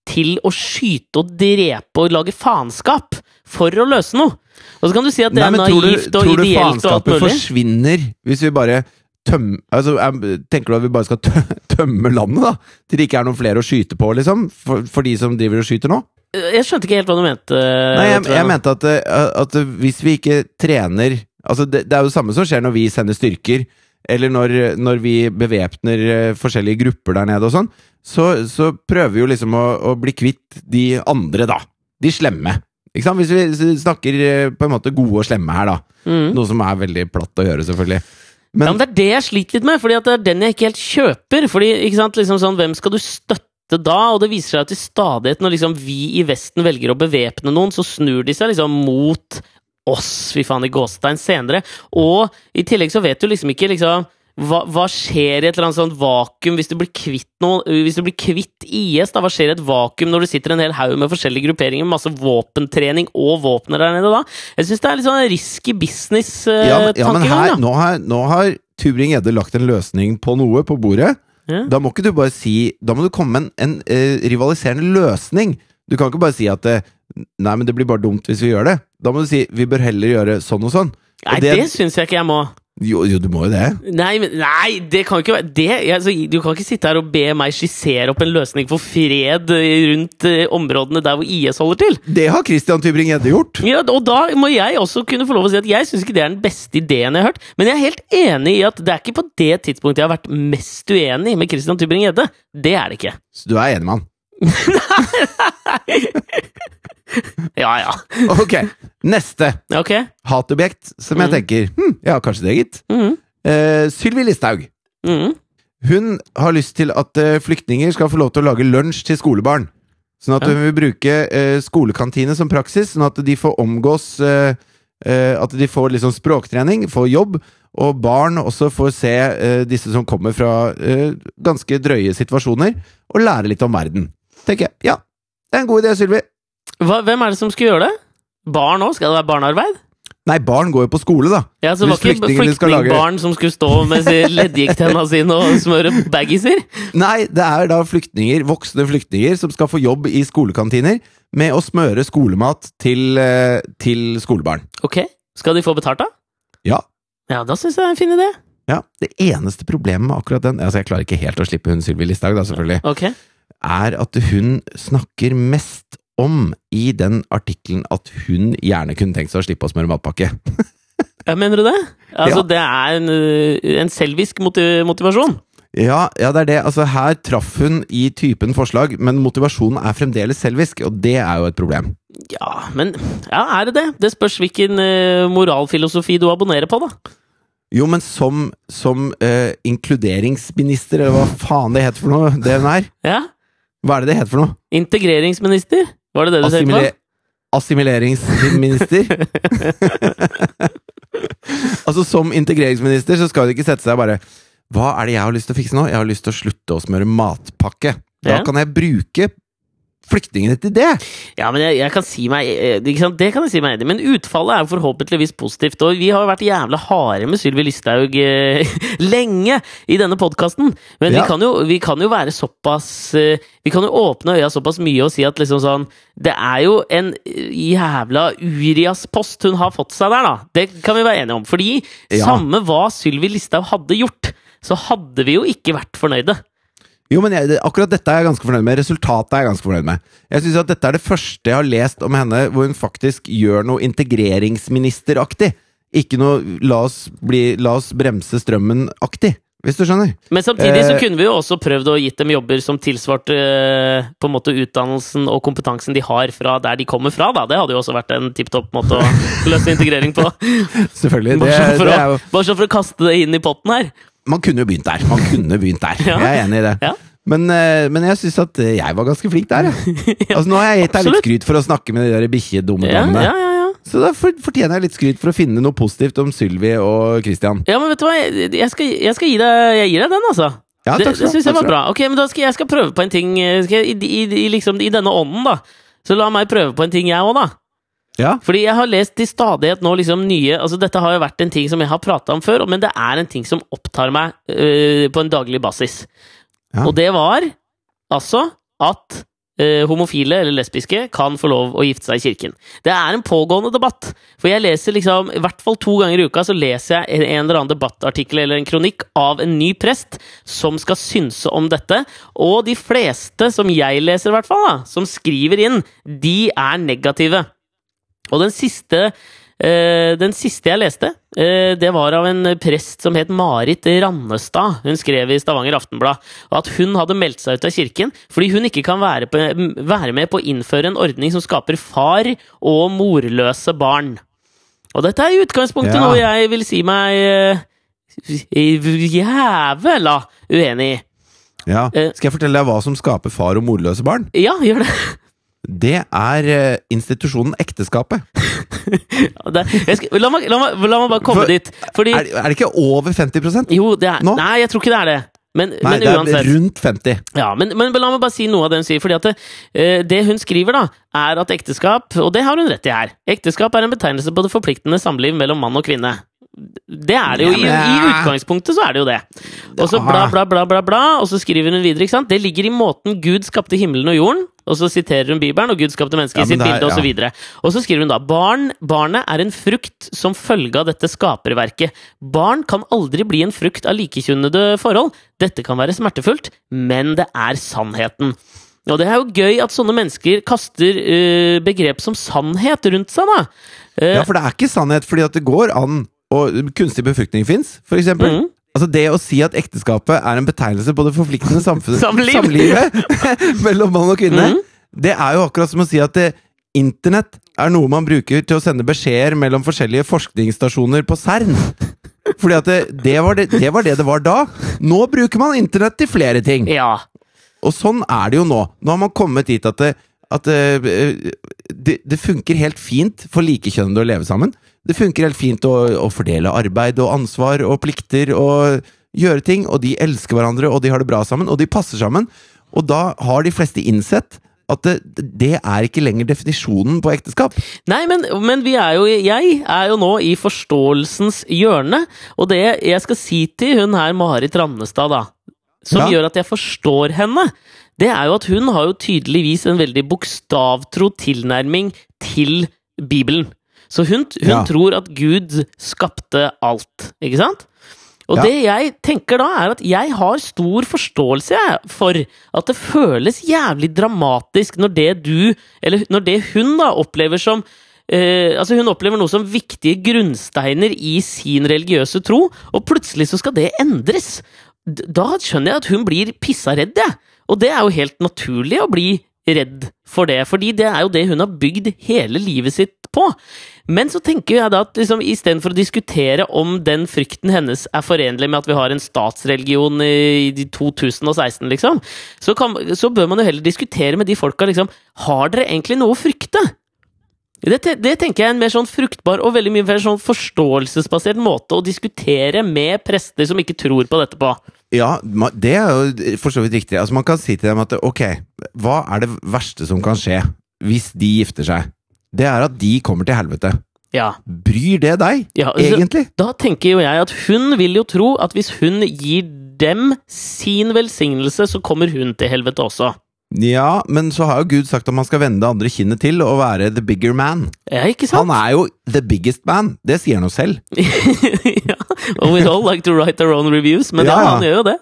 til å skyte og drepe og lage faenskap for å løse noe. Og så kan du si at det Nei, er naivt du, og ideelt og alt mulig. Tror du faenskapet forsvinner hvis vi bare tømmer altså, er- Tenker du at vi bare skal tø tømme landet, da? Til det ikke er noen flere å skyte på, liksom? For, for de som driver og skyter nå? Jeg skjønte ikke helt hva du mente. Nei, jeg, jeg jeg mente at, eh, at hvis vi ikke trener Altså, det, det er jo det samme som skjer når vi sender styrker, eller når, når vi bevæpner eh, forskjellige grupper der nede og sånn. Så, så prøver vi jo liksom å, å bli kvitt de andre, da. De slemme. Ikke sant? Hvis vi snakker eh, på en måte gode og slemme her, da. Mm. Noe som er veldig platt å gjøre, selvfølgelig. ja, men det er det jeg sliter litt med, Fordi det er den jeg ikke helt kjøper. Fordi, ikke sant, liksom sånn, Hvem skal du støtte da? Og det viser seg til stadighet når liksom vi i Vesten velger å bevæpne noen, så snur de seg liksom mot oss, fy faen, i gåstein, senere. Og i tillegg så vet du liksom ikke liksom hva, hva skjer i et eller annet sånt vakuum hvis du blir kvitt noe Hvis du blir kvitt IS? da, Hva skjer i et vakuum når du sitter en hel haug med forskjellige grupperinger masse våpentrening og våpner der nede da? Jeg syns det er litt sånn risky business-tankegang. Ja, men, ja, men her, nå har, nå har Tubring-Gjedde lagt en løsning på noe på bordet. Ja. Da må ikke du bare si Da må du komme med en, en uh, rivaliserende løsning. Du kan ikke bare si at uh, Nei, men det blir bare dumt hvis vi gjør det. Da må du si vi bør heller gjøre sånn og sånn. Nei, Og det, det- syns jeg ikke jeg må. Jo, jo, du må jo det. Nei, men, nei, det kan ikke være det, altså, Du kan ikke sitte her og be meg skissere opp en løsning for fred eh, rundt eh, områdene der hvor IS holder til. Det har Christian Tybring-Gjedde gjort. Ja, og da må jeg også kunne få lov å si at jeg syns ikke det er den beste ideen jeg har hørt. Men jeg er helt enig i at det er ikke på det tidspunktet jeg har vært mest uenig med Christian Tybring-Gjedde. Det er det ikke. Så du er enig med han? Ja, ja. Ok, neste okay. hatobjekt som jeg Mm. tenker hm, Ja, kanskje det, gitt. Mm. Uh, Sylvi Listhaug. Mm. Hun har lyst til at uh, flyktninger skal få lov til å lage lunsj til skolebarn. Sånn at hun vil bruke uh, skolekantine som praksis, sånn at de får omgås At de får liksom språktrening, får jobb, og barn også får se disse som kommer fra ganske drøye situasjoner, og lære litt om verden. Tenker jeg. Ja, det er en god idé, Sylvi. Hvem er det som skal gjøre det? Barn òg? Skal det være barnearbeid? Nei, barn går jo på skole, da. Ja, så det var ikke lage- flyktningbarn som skulle stå med leddgikttenna sine og smøre baggiser? Nei, det er da flyktninger, voksne flyktninger som skal få jobb i skolekantiner med å smøre skolemat til, eh, til skolebarn. Ok, Skal de få betalt, da? Ja. Ja, da syns jeg det er en fin idé. Ja, Det eneste problemet med akkurat den Altså, jeg klarer ikke helt å slippe hun Sylvi Listhaug, da, selvfølgelig, Ok, er at hun snakker mest om i den artikkelen at hun gjerne kunne tenkt seg å slippe å smøre matpakke. ja, Mener du det? Altså, Ja. Det er en, øh, en selvisk motivasjon? Ja, ja, det er det. Altså, her traff hun i typen forslag, men motivasjonen er fremdeles selvisk, og det er jo et problem. Ja, men ja, er det det? Det spørs hvilken uh, moralfilosofi du abonnerer på, da. Jo, men som, som uh, inkluderingsminister, eller hva faen det heter for noe, det hun er. Ja? Hva er det det heter for noe? Integreringsminister? Var det det du Assimile på? assimileringsminister. altså, som integreringsminister så skal du ikke sette seg bare Hva er det jeg har lyst til å fikse nå? Jeg har lyst til å slutte å smøre matpakke. Da Ja. kan jeg bruke flyktningene til det! Ja, men jeg, jeg kan si meg eh? Det kan jeg si meg enig i. Men utfallet er forhåpentligvis positivt. Og vi har jo vært jævla harde med Sylvi Listhaug eh, lenge i denne podkasten. Men vi, kan jo, vi kan jo være såpass eh, Vi kan jo åpne øya såpass mye og si at liksom sånn Det er jo en eh, jævla Urias-post hun har fått seg der, da. Det kan vi være enige om. Fordi Ja. samme hva Sylvi Listhaug hadde gjort, så hadde vi jo ikke vært fornøyde. Jo, men jeg, akkurat dette er jeg ganske fornøyd med. Resultatet er jeg ganske fornøyd med. Jeg synes at dette er det første jeg har lest om henne hvor hun faktisk gjør noe integreringsministeraktig. Ikke noe 'la oss, bli, la oss bremse strømmen'-aktig, hvis du skjønner. Men samtidig så Eh, kunne vi jo også prøvd å gitt dem jobber som tilsvarte eh, på en måte utdannelsen og kompetansen de har fra der de kommer fra. da. Det hadde jo også vært en tipp topp måte å løse integrering på. Selvfølgelig. Det, Bare sånn for, for å kaste det inn i potten her. Man kunne jo begynt der. Man kunne begynt der. Ja. Jeg er enig i det. Ja. Men, eh, men jeg syns at eh, jeg var ganske flink der, jeg. Altså, nå har jeg gitt deg litt skryt for å snakke med de bikkjedumme damene. ja, ja, ja. Så da fortjener jeg litt skryt for å finne noe positivt om Sylvi og Christian. ja, men vet du hva? Jeg, skal, jeg skal gi deg Jeg gir deg den, altså. Ja, takk skal det ha, syns jeg var bra. Ok, men da skal jeg skal prøve på en ting eh, skal i, i, i, liksom, I denne ånden, da. Så la meg prøve på en ting, jeg òg, da. Ja, Fordi jeg har lest til stadighet nå liksom nye altså Dette har jo vært en ting som jeg har prata om før, men det er en ting som opptar meg uh, på en daglig basis. Ja. Og det var altså at uh, homofile eller lesbiske kan få lov å gifte seg i kirken. Det er en pågående debatt. For jeg leser liksom, i hvert fall to ganger i uka så leser jeg en eller annen debattartikkel eller en kronikk av en ny prest som skal synse om dette. Og de fleste, som jeg leser i hvert fall, da, som skriver inn, de er negative. Og den siste, eh, den siste jeg leste, eh, det var av en prest som het Marit Rannestad. Hun skrev i Stavanger Aftenblad at hun hadde meldt seg ut av kirken fordi hun ikke kan være, på, være med på å innføre en ordning som skaper far- og morløse barn. Og dette er i utgangspunktet Ja. noe jeg vil si meg eh, jævla uenig i. ja. Skal jeg fortelle deg hva som skaper far- og morløse barn? Ja, gjør det. Det er eh, institusjonen ekteskapet. det skal, la, meg, la, meg, la meg bare komme For- dit. Fordi Er, er det ikke over 50% Jo, det er Nå? Nei, jeg tror ikke det er det. Men, Nei, men det er rundt 50. Ja, men, men la meg bare si noe av det hun sier. fordi at det, eh, det hun skriver, da, er at ekteskap Og det har hun rett i her. Ekteskap er en betegnelse på det forpliktende samliv mellom mann og kvinne. Det er det jo. I, I utgangspunktet så er det jo det. Og så bla, bla, bla, bla, bla, og så skriver hun videre. ikke sant? Det ligger i måten Gud skapte himmelen og jorden. Og så siterer hun Bibelen, og Gud skapte mennesket Ja, i sitt er- bilde, og så ja. videre. Og så skriver hun da barn, barnet er en frukt som følge av dette skaperverket. Barn kan aldri bli en frukt av likekjønnede forhold. Dette kan være smertefullt, men det er sannheten. Og det er jo gøy at sånne mennesker kaster uh, begrep som sannhet rundt seg, da. Uh, Ja, for det er ikke sannhet, fordi at det går an og kunstig befruktning fins, for eksempel. Mhm. Altså Det å si at ekteskapet er en betegnelse på det forpliktende Samliv. samlivet mellom mann og kvinne, Mhm. det er jo akkurat som å si at det, internett er noe man bruker til å sende beskjeder mellom forskjellige forskningsstasjoner på CERN. Fordi at det, det, var det, det var det det var da. Nå bruker man internett til flere ting. ja. Og sånn er det jo nå. Nå har man kommet dit at det, at det, det, det funker helt fint for likekjønnede å leve sammen. Det funker helt fint å, å fordele arbeid og ansvar og plikter og gjøre ting, og de elsker hverandre, og de har det bra sammen, og de passer sammen. Og da har de fleste innsett at det, det er ikke lenger definisjonen på ekteskap. Nei, men, men vi er jo, jeg er jo nå i forståelsens hjørne, og det jeg skal si til hun her Marit Rannestad, da, som Ja. gjør at jeg forstår henne, det er jo at hun har jo tydeligvis en veldig bokstavtro tilnærming til Bibelen. Så hun, hun Ja. tror at Gud skapte alt, ikke sant? Og Ja. det jeg tenker da, er at jeg har stor forståelse for at det føles jævlig dramatisk når det du, eller når det hun da opplever som Uh, altså Hun opplever noe som viktige grunnsteiner i sin religiøse tro, og plutselig så skal det endres. Da skjønner jeg at hun blir pissa redd, jeg. Og det er jo helt naturlig å bli redd for det, fordi det er jo det hun har bygd hele livet sitt på. Men så tenker jeg da at liksom, istedenfor å diskutere om den frykten hennes er forenlig med at vi har en statsreligion i i 2016, liksom, så, kan, så bør man jo heller diskutere med de folka liksom Har dere egentlig noe å frykte? Det, det tenker jeg er en mer sånn fruktbar og veldig mye mer sånn forståelsesbasert måte å diskutere med prester som ikke tror på dette på. Ja, det er jo for så vidt riktig. Altså Man kan si til dem at ok, hva er det verste som kan skje hvis de gifter seg? Det er at de kommer til helvete. Ja, Bryr det deg, ja altså, egentlig? Da tenker jo jeg at hun vil jo tro at hvis hun gir dem sin velsignelse, så kommer hun til helvete også. Ja, men så har jo Gud sagt at man skal vende det andre kinnet til og være the bigger man. Ja, ikke sant? Han er jo the biggest man. Det sier han jo selv. ja, og we all like to write our own reviews, men ja, Ja, han gjør jo det.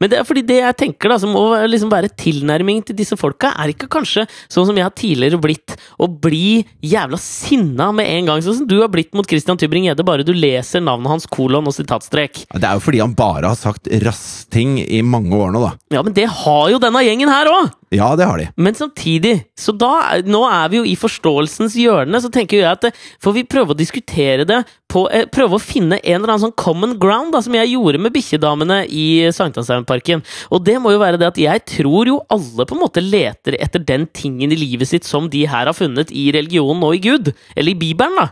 Men det er fordi det jeg tenker da, som må liksom være tilnærming til disse folka, er ikke kanskje sånn som jeg har tidligere blitt, å bli jævla sinna med en gang, sånn som du har blitt mot Christian Tybring-Gjedde, bare du leser navnet hans, kolon og sitatstrek. Det er jo fordi han bare har sagt rassting i mange år nå, da. Ja, men det har jo denne gjengen her òg! Ja, det har de. Men samtidig, så da, nå er vi jo i forståelsens hjørne, så tenker jeg at eh, får vi prøve å diskutere det på eh, Prøve å finne en eller annen sånn common ground, da, som jeg gjorde med bikkjedamene i Sankthanshaugenparken. Og det må jo være det at jeg tror jo alle på en måte leter etter den tingen i livet sitt som de her har funnet i religionen og i Gud. Eller i Bibelen, da.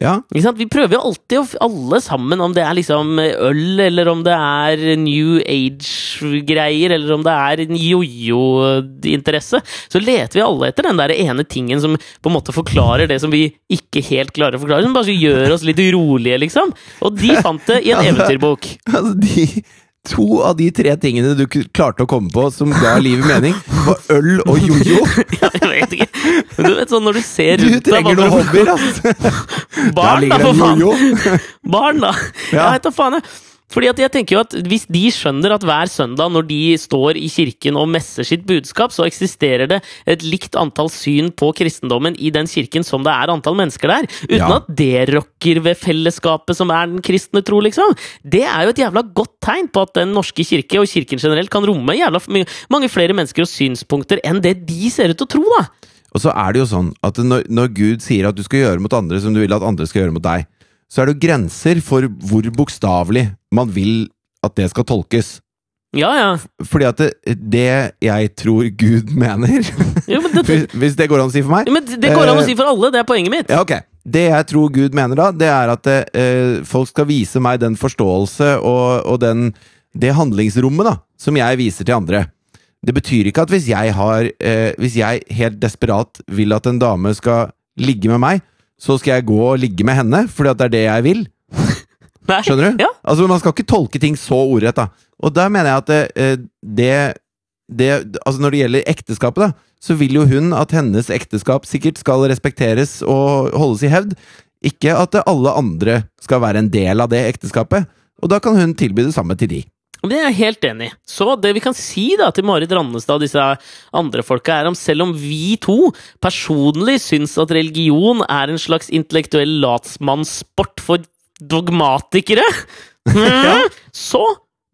Ja? Vi prøver jo alltid, å alle sammen, om det er liksom øl, eller om det er New Age-greier, eller om det er en jojo-interesse, så leter vi alle etter den der ene tingen som på en måte forklarer det som vi ikke helt klarer å forklare, som bare gjør oss litt urolige, liksom. Og de fant det i en eventyrbok. altså de To av de tre tingene du klarte å komme på som ga livet mening, var øl og jojo. Ja, jeg vet ikke. Du vet sånn når du ser Du rundt deg trenger noen du- hobbyer, ass! Barn, da, for faen! Barn, da! Ja. Jeg vet da faen, jeg. Fordi at jeg tenker jo at Hvis de skjønner at hver søndag når de står i kirken og messer sitt budskap, så eksisterer det et likt antall syn på kristendommen i den kirken som det er antall mennesker der, uten Ja. at det rokker ved fellesskapet som er den kristne tro, liksom. Det er jo et jævla godt tegn på at Den norske kirke, og kirken generelt, kan romme jævla mange flere mennesker og synspunkter enn det de ser ut til å tro, da. Og så er det jo sånn at når, når Gud sier at du skal gjøre mot andre som du vil at andre skal gjøre mot deg, så er det jo grenser for hvor bokstavelig man vil at det skal tolkes. Ja, ja. Fordi at det, det jeg tror Gud mener Jo, men det, hvis, hvis det går an å si for meg? Ja, Men det går an å Eh, si for alle, det er poenget mitt. Ja, ok. Det jeg tror Gud mener da, det er at eh, folk skal vise meg den forståelse og, og den, det handlingsrommet da, som jeg viser til andre. Det betyr ikke at hvis jeg har eh, Hvis jeg helt desperat vil at en dame skal ligge med meg, så skal jeg gå og ligge med henne, fordi at det er det jeg vil. Nei. Skjønner du? Ja. Altså, Man skal ikke tolke ting så ordrett, da. Og der mener jeg at det, eh, det, det Altså, når det gjelder ekteskapet, da, så vil jo hun at hennes ekteskap sikkert skal respekteres og holdes i hevd. Ikke at alle andre skal være en del av det ekteskapet. Og da kan hun tilby det samme til de. Det er jeg helt enig i. Så det vi kan si da til Marit Rannestad og disse andre folka, er om selv om vi to personlig syns at religion er en slags intellektuell latsmannssport for dogmatikere, mm, så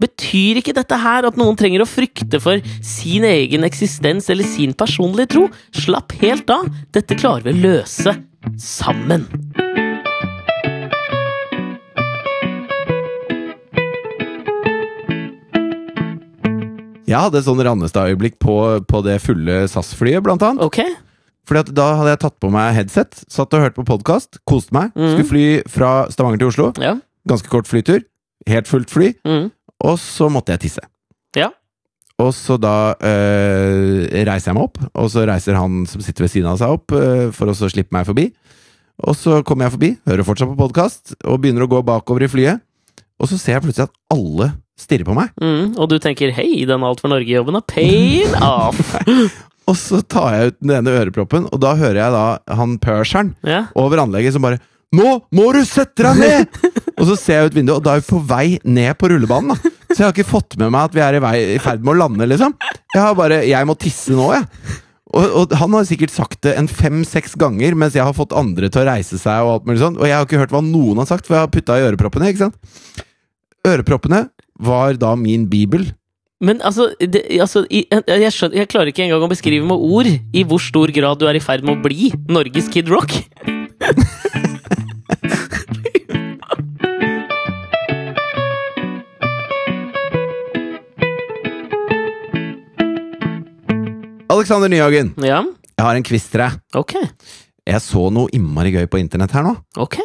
betyr ikke dette her at noen trenger å frykte for sin egen eksistens eller sin personlige tro. Slapp helt av. Dette klarer vi å løse sammen. Jeg hadde et sånn Rannestad-øyeblikk på, på det fulle SAS-flyet, blant annet. Ok? Fordi at da hadde jeg tatt på meg headset, satt og hørte på podkast, koste meg. Mm. Skulle fly fra Stavanger til Oslo. Ja. Ganske kort flytur. Helt fullt fly. Mm. Og så måtte jeg tisse. Ja. Og så da øh, reiser jeg meg opp, og så reiser han som sitter ved siden av seg opp, øh, for å så slippe meg forbi. Og så kommer jeg forbi, hører fortsatt på podkast, og begynner å gå bakover i flyet. Og så ser jeg plutselig at alle stirrer på meg. Mm, og du tenker 'hei, den Alt for Norge-jobben er paid off'. Og så tar jeg ut den ene øreproppen, og da hører jeg da han perseren Ja. over anlegget som bare 'Nå må du sette deg ned!' og så ser jeg ut vinduet, og da er vi på vei ned på rullebanen. da Så jeg har ikke fått med meg at vi er i, vei, i ferd med å lande, liksom. Jeg har bare 'Jeg må tisse nå', jeg. Og, og han har sikkert sagt det en fem-seks ganger mens jeg har fått andre til å reise seg, og alt mulig sånn Og jeg har ikke hørt hva noen har sagt, for jeg har putta i øreproppene. ikke sant? Øreproppene var da min bibel. Men altså, det, altså jeg, jeg, skjønner, jeg klarer ikke engang å beskrive med ord i hvor stor grad du er i ferd med å bli Norges Kid Rock. Alexander Nyhagen, Ja, jeg har en quiz til deg. Okay. Jeg så noe innmari gøy på internett her nå. Okay.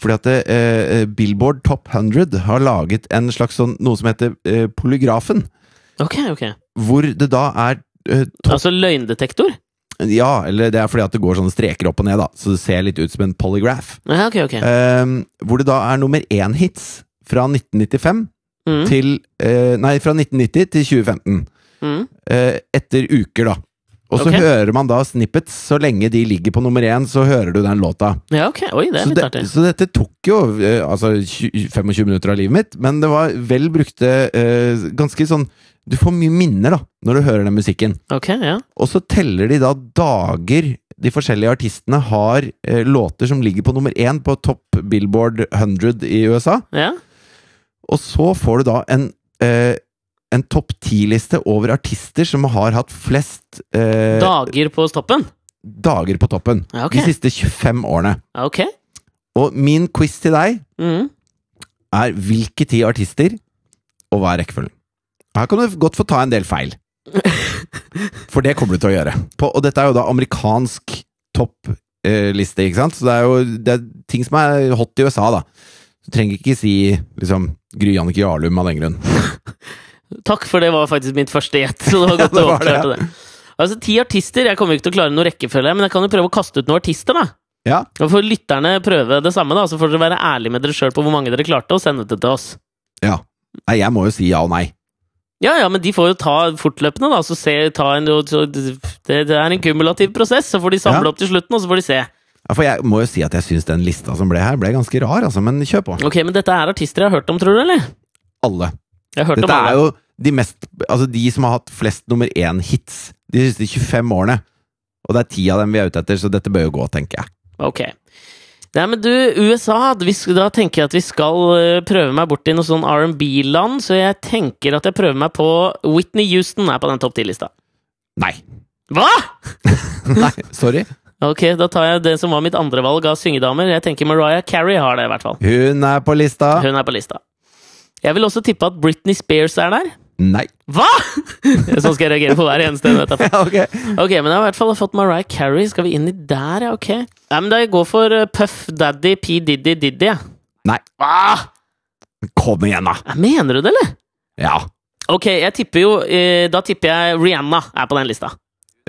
Fordi at eh, Billboard Top 100 har laget en slags sånn, noe som heter eh, Polygrafen. Ok, ok. Hvor det da er eh, Altså løgndetektor? Ja, eller det er fordi at det går sånne streker opp og ned, da. Så det ser litt ut som en polygraph. Ja, ok, ok. Eh, hvor det da er nummer én-hits fra 1995 Mm, til eh, Nei, fra 1990 til 2015. mm. Eh, etter uker, da. Og så okay. hører man da snippets. Så lenge de ligger på nummer én, så hører du den låta. Ja, ok. Oi, det er Så, litt det, artig. så dette tok jo eh, altså 25 minutter av livet mitt, men det var vel brukte uh, ganske sånn Du får mye minner da, når du hører den musikken. Ok, ja. Og så teller de da dager de forskjellige artistene har uh, låter som ligger på nummer én på topp Billboard 100 i USA. ja. Og så får du da en, eh, en topp ti-liste over artister som har hatt flest eh, Dager på toppen? dager på toppen Ja, ok. de siste 25 årene. Ja, Ok. Og min quiz til deg mm. er hvilke ti artister, og hva er rekkefølgen? Her kan du godt få ta en del feil. For det kommer du til å gjøre. På, og dette er jo da amerikansk toppliste, ikke sant? Så det er jo det er ting som er hot i USA, da. Du trenger ikke si liksom Gry Jannicke Jarlum av den grunn. Takk, for det var faktisk mitt første gjett. Så det var godt det var det, oppklarte det. Altså, ti artister. Jeg kommer ikke til å klare noen rekkefølge, men jeg kan jo prøve å kaste ut noen artister, da. Ja, Og får lytterne prøve det samme, da. Så får dere være ærlige med dere sjøl på hvor mange dere klarte, og sende det til oss. ja. Nei, jeg må jo si ja og nei. Ja, ja, men de får jo ta fortløpende, da. Så se, ta en, så det, det er en kumulativ prosess. Så får de samle Ja. opp til slutten, og så får de se. Ja, for jeg må jo si at jeg syns den lista som ble her, ble ganske rar, altså. Men kjør på. Ok, men dette er artister jeg har hørt om, tror du, eller? Alle. Dette er jo de mest Altså de som har hatt flest nummer én-hits de siste 25 årene. Og det er ti av dem vi er ute etter, så dette bør jo gå, tenker jeg. Ok. Nei, men du, USA, da tenker jeg at vi skal eh, prøve meg bort i noe sånn R&B-land, så jeg tenker at jeg prøver meg på Whitney Houston er på den topp 10-lista. Nei. Hva?! Nei, sorry. Ok, da tar jeg det som var mitt andre valg av syngedamer. Jeg tenker Mariah Carey har det, i hvert fall. Hun er på lista. Hun er på lista. Jeg vil også tippe at Britney Spears er der. Nei. Hva?! sånn skal jeg reagere på hver eneste en. Ja, ok. Ok, men jeg har i hvert fall fått Mariah Carey. Skal vi inn i der, ja? Ok. Nei, men da jeg går for eh, Puff Daddy P. Diddy Diddy. jeg. Nei. Ah! Kom igjen, da! Mener du det, eller? Ja. Ok, jeg tipper jo eh, Da tipper jeg Rihanna er på den lista.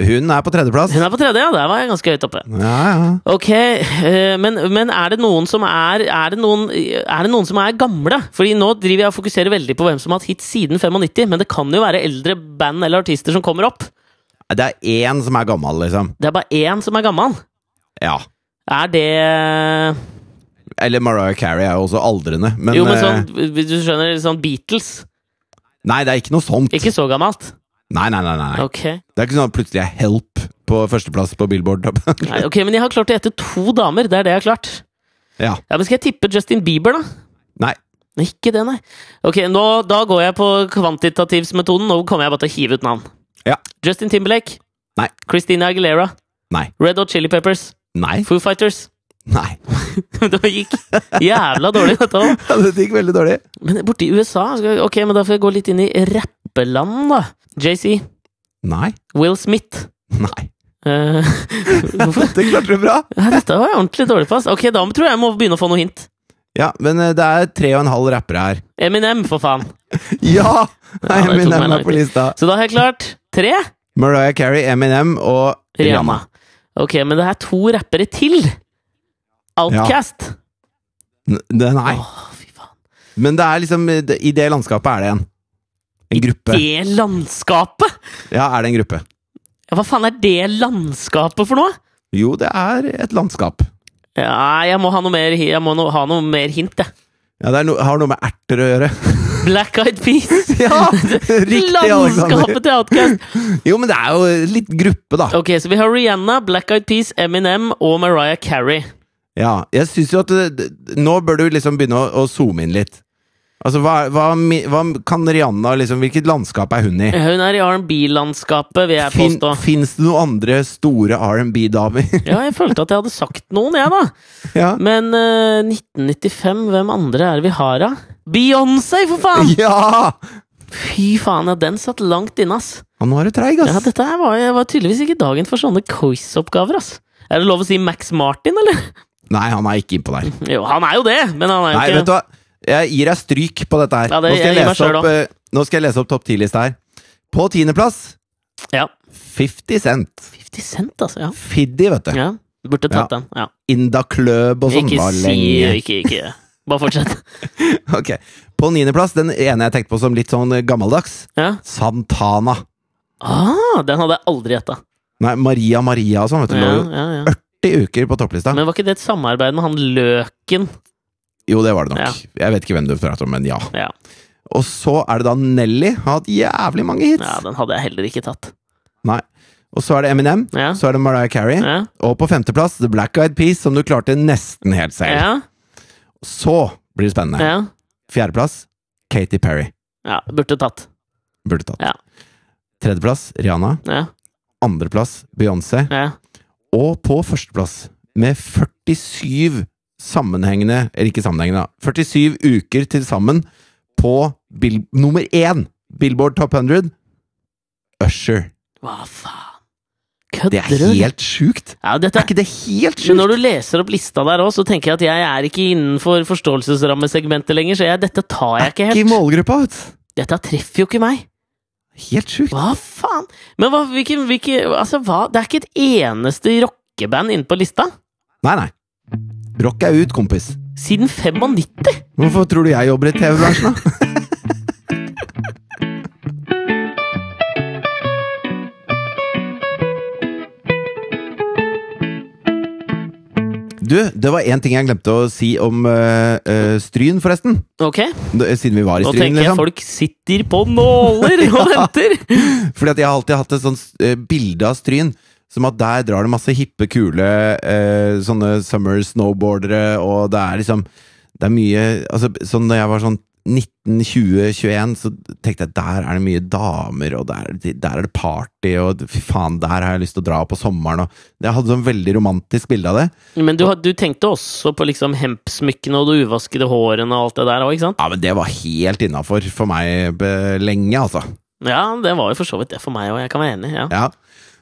Hun er på tredjeplass. Hun er på tredje, ja. Der var jeg ganske høyt oppe. Ja, ja. Ok, eh, men, men er det noen som er Er det noen, er det noen som er gamle? Fordi nå driver jeg og fokuserer veldig på hvem som har hatt hit siden 95, men det kan jo være eldre band eller artister som kommer opp. Det er én som er gammel, liksom. Det er bare én som er gammel. Ja. Er det Eller Mariah Carey er jo også aldrende, men, Jo, men eh, sånn, du skjønner, sånn Beatles. Nei, det er ikke noe sånt. Ikke så gammelt. Nei, nei, nei, nei. Okay. Det er ikke sånn at plutselig er Help på førsteplass på Billboard. Nei, ok, men jeg har klart å gjette to damer. Det er det jeg har klart. ja. Ja, men Skal jeg tippe Justin Bieber, da? Nei. Ikke det, nei. Ok, nå, Da går jeg på kvantitativsmetoden. Nå kommer jeg bare til å hive ut navn. Ja. Justin Timberlake. Nei. Christina Aguilera. Nei. Red Hot Chili Peppers. Nei. Foo Fighters. Nei. det gikk jævla dårlig, dette òg. Ja, det gikk veldig dårlig. Men borti USA Ok, men da får jeg gå litt inn i rappeland, da. JC. Nei. Will Smith. Nei. Uh. Det klarte du bra! Dette var jeg ordentlig dårlig på. Ok, da tror jeg jeg må begynne å få noe hint. Ja, men eh, det er tre og en halv rappere her. Eminem, for faen. Ja! Ja, Eminem er på lista. Så da har jeg klart tre. Mariah Carey, Eminem og Rihanna. Ok, men det er to rappere til. Outcast. N- det- Nei. Åh, fy faen. Men det er liksom I det landskapet er det en. En gruppe. Det landskapet! Ja, er det en gruppe? Ja, hva faen er det landskapet for noe? Jo, det er et landskap. Ja, jeg må ha noe mer, no, ha noe mer hint, jeg. Ja, det no, har noe med erter å gjøre. Black Eyed Peas! ja! Riktig. Landskapet til Outcast! Jo, men det er jo litt gruppe, da. Ok, så vi har Rihanna, Black Eyed Peas, Eminem og Mariah Carey. Ja, jeg syns jo at det- Nå bør du liksom begynne å, å zoome inn litt. Altså, hva, hva, hva kan Rihanna liksom Hvilket landskap er hun i? Hun er i R&B-landskapet, vil jeg Fin, påstå. Fins det noen andre store R&B-damer? Ja, jeg følte at jeg hadde sagt noen, jeg, da. ja. Men uh, 1995, hvem andre er det vi har, da? Beyoncé, for faen! ja! Fy faen, ja, den satt langt inne, ass. Ja, nå er du treig, Ja, dette her var, var tydeligvis ikke dagen for sånne quiz-oppgaver, ass. Er det lov å si Max Martin, eller? Nei, han er ikke innpå der. Jo, han er jo det, men han er jo Nei, ikke vet du hva? Jeg gir deg stryk på dette her. Ja, det- nå, skal jeg jeg selv opp, eh, nå skal jeg lese opp topp 10-lista her. På tiendeplass Ja. 50 Cent. 50 Cent, altså. Ja. Fiddy, vet du. ja. Burde tatt Ja. den. Ja. Inda Kløb og sånn Ikke si ikke, ikke. Bare fortsett. Ok. På niendeplass, den ene jeg tenkte på som litt sånn gammeldags, Ja. Santana. Ah, den hadde jeg aldri gjetta. Nei, Maria Maria og sånn, vet du. Ja, Lå jo ja, ja. 40 uker på topplista. Men var ikke det et samarbeid med han Løken? Jo, det var det nok. Ja. Jeg vet ikke hvem du prater om, men ja. Ja. Og så er det da Nelly. Har hatt jævlig mange hits. ja, den hadde jeg heller ikke tatt. Nei. Og så er det Eminem. Ja. Så er det Mariah Carey. Og på femteplass The Black Eyed Peas, som du klarte nesten helt selv. Ja. Så blir det spennende. Ja. Fjerdeplass Katy Perry. ja. Burde tatt. Burde tatt. Ja. Tredjeplass Rihanna. Ja. Andreplass Beyoncé. Ja. Og på førsteplass, med 47 sammenhengende Eller ikke sammenhengende, da. 47 uker til sammen på bil nummer én Billboard Top 100 Usher. Hva faen? Det er helt sjukt! Ja, dette Er ikke det helt Men når du leser opp lista der òg, så tenker jeg at jeg er ikke innenfor forståelsesrammesegmentet lenger, så jeg, dette tar jeg ikke Er ikke i helt. målgruppa, vet du. Dette treffer jo ikke meg. Helt sjukt. Hva faen? Men hva, hvilke, hvilke Altså, hva? Det er ikke et eneste rockeband inne på lista? Nei, nei. Rock er ut, kompis. Siden 95? Hvorfor tror du jeg jobber i TV-bransjen, da? Du, det var én ting jeg glemte å si om eh, eh, Stryn, forresten. Ok, Det- Siden vi var i nå tenker jeg liksom. folk sitter på nåler og venter! Fordi at jeg har alltid hatt et sånt eh, bilde av Stryn. Som at der drar det masse hippe, kule eh, sånne summer snowboardere, og det er liksom Det er mye Altså, sånn da jeg var sånn 19, 20, 21, så tenkte jeg der er det mye damer, og der, der er det party, og fy faen, der har jeg lyst til å dra på sommeren, og Jeg hadde sånn veldig romantisk bilde av det. Men du, du tenkte også på liksom hempsmykkene og de uvaskede hårene og alt det der òg, ikke sant? Ja, men det var helt innafor for meg eh, lenge, altså. Ja, det var jo for så vidt det for meg òg, jeg kan være enig. ja. Ja.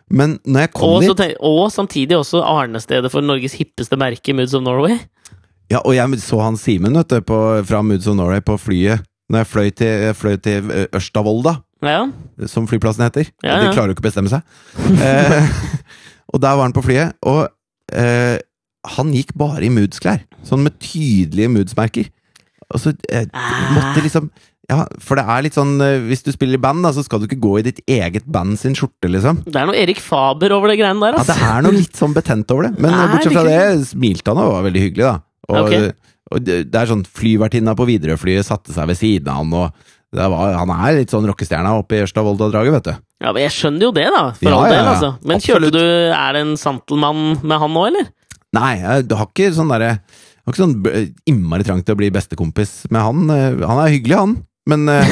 Men når jeg kom Og, dit tenk, og samtidig også arnestedet for Norges hippeste merke, Moods of Norway. Ja, og jeg så han Simen vet du, på, fra Moods of Norway på flyet. Når jeg fløy til, jeg fløy til eh, Ørstavolda, Ja, som flyplassen heter. Ja, De klarer jo ikke å bestemme seg. eh, og der var han på flyet, og eh, han gikk bare i Moods-klær. Sånn med tydelige Moods-merker. Og så eh, Ah. måtte liksom Ja, for det er litt sånn eh, Hvis du spiller i band, da, så skal du ikke gå i ditt eget band sin skjorte, liksom. det er noe Erik Faber over det greiene der, Ja, det er noe litt sånn betent over det. Men Nei, bortsett fra det smilte han og var veldig hyggelig, da. Og, okay. og det det er sånn flyvertinna på Widerøe-flyet satte seg ved siden av han, og det var, han er litt sånn rockestjerna oppe i Ørsta-Volda-draget, vet du. Ja, men Jeg skjønner jo det, da. For Ja, all del, altså. Men Absolutt. kjørte du Er det en Santelmann med han nå, eller? Nei, jeg har ikke sånn derre har ikke sånn b- innmari trang til å bli bestekompis med han. Eh, Han er hyggelig, han, men, eh,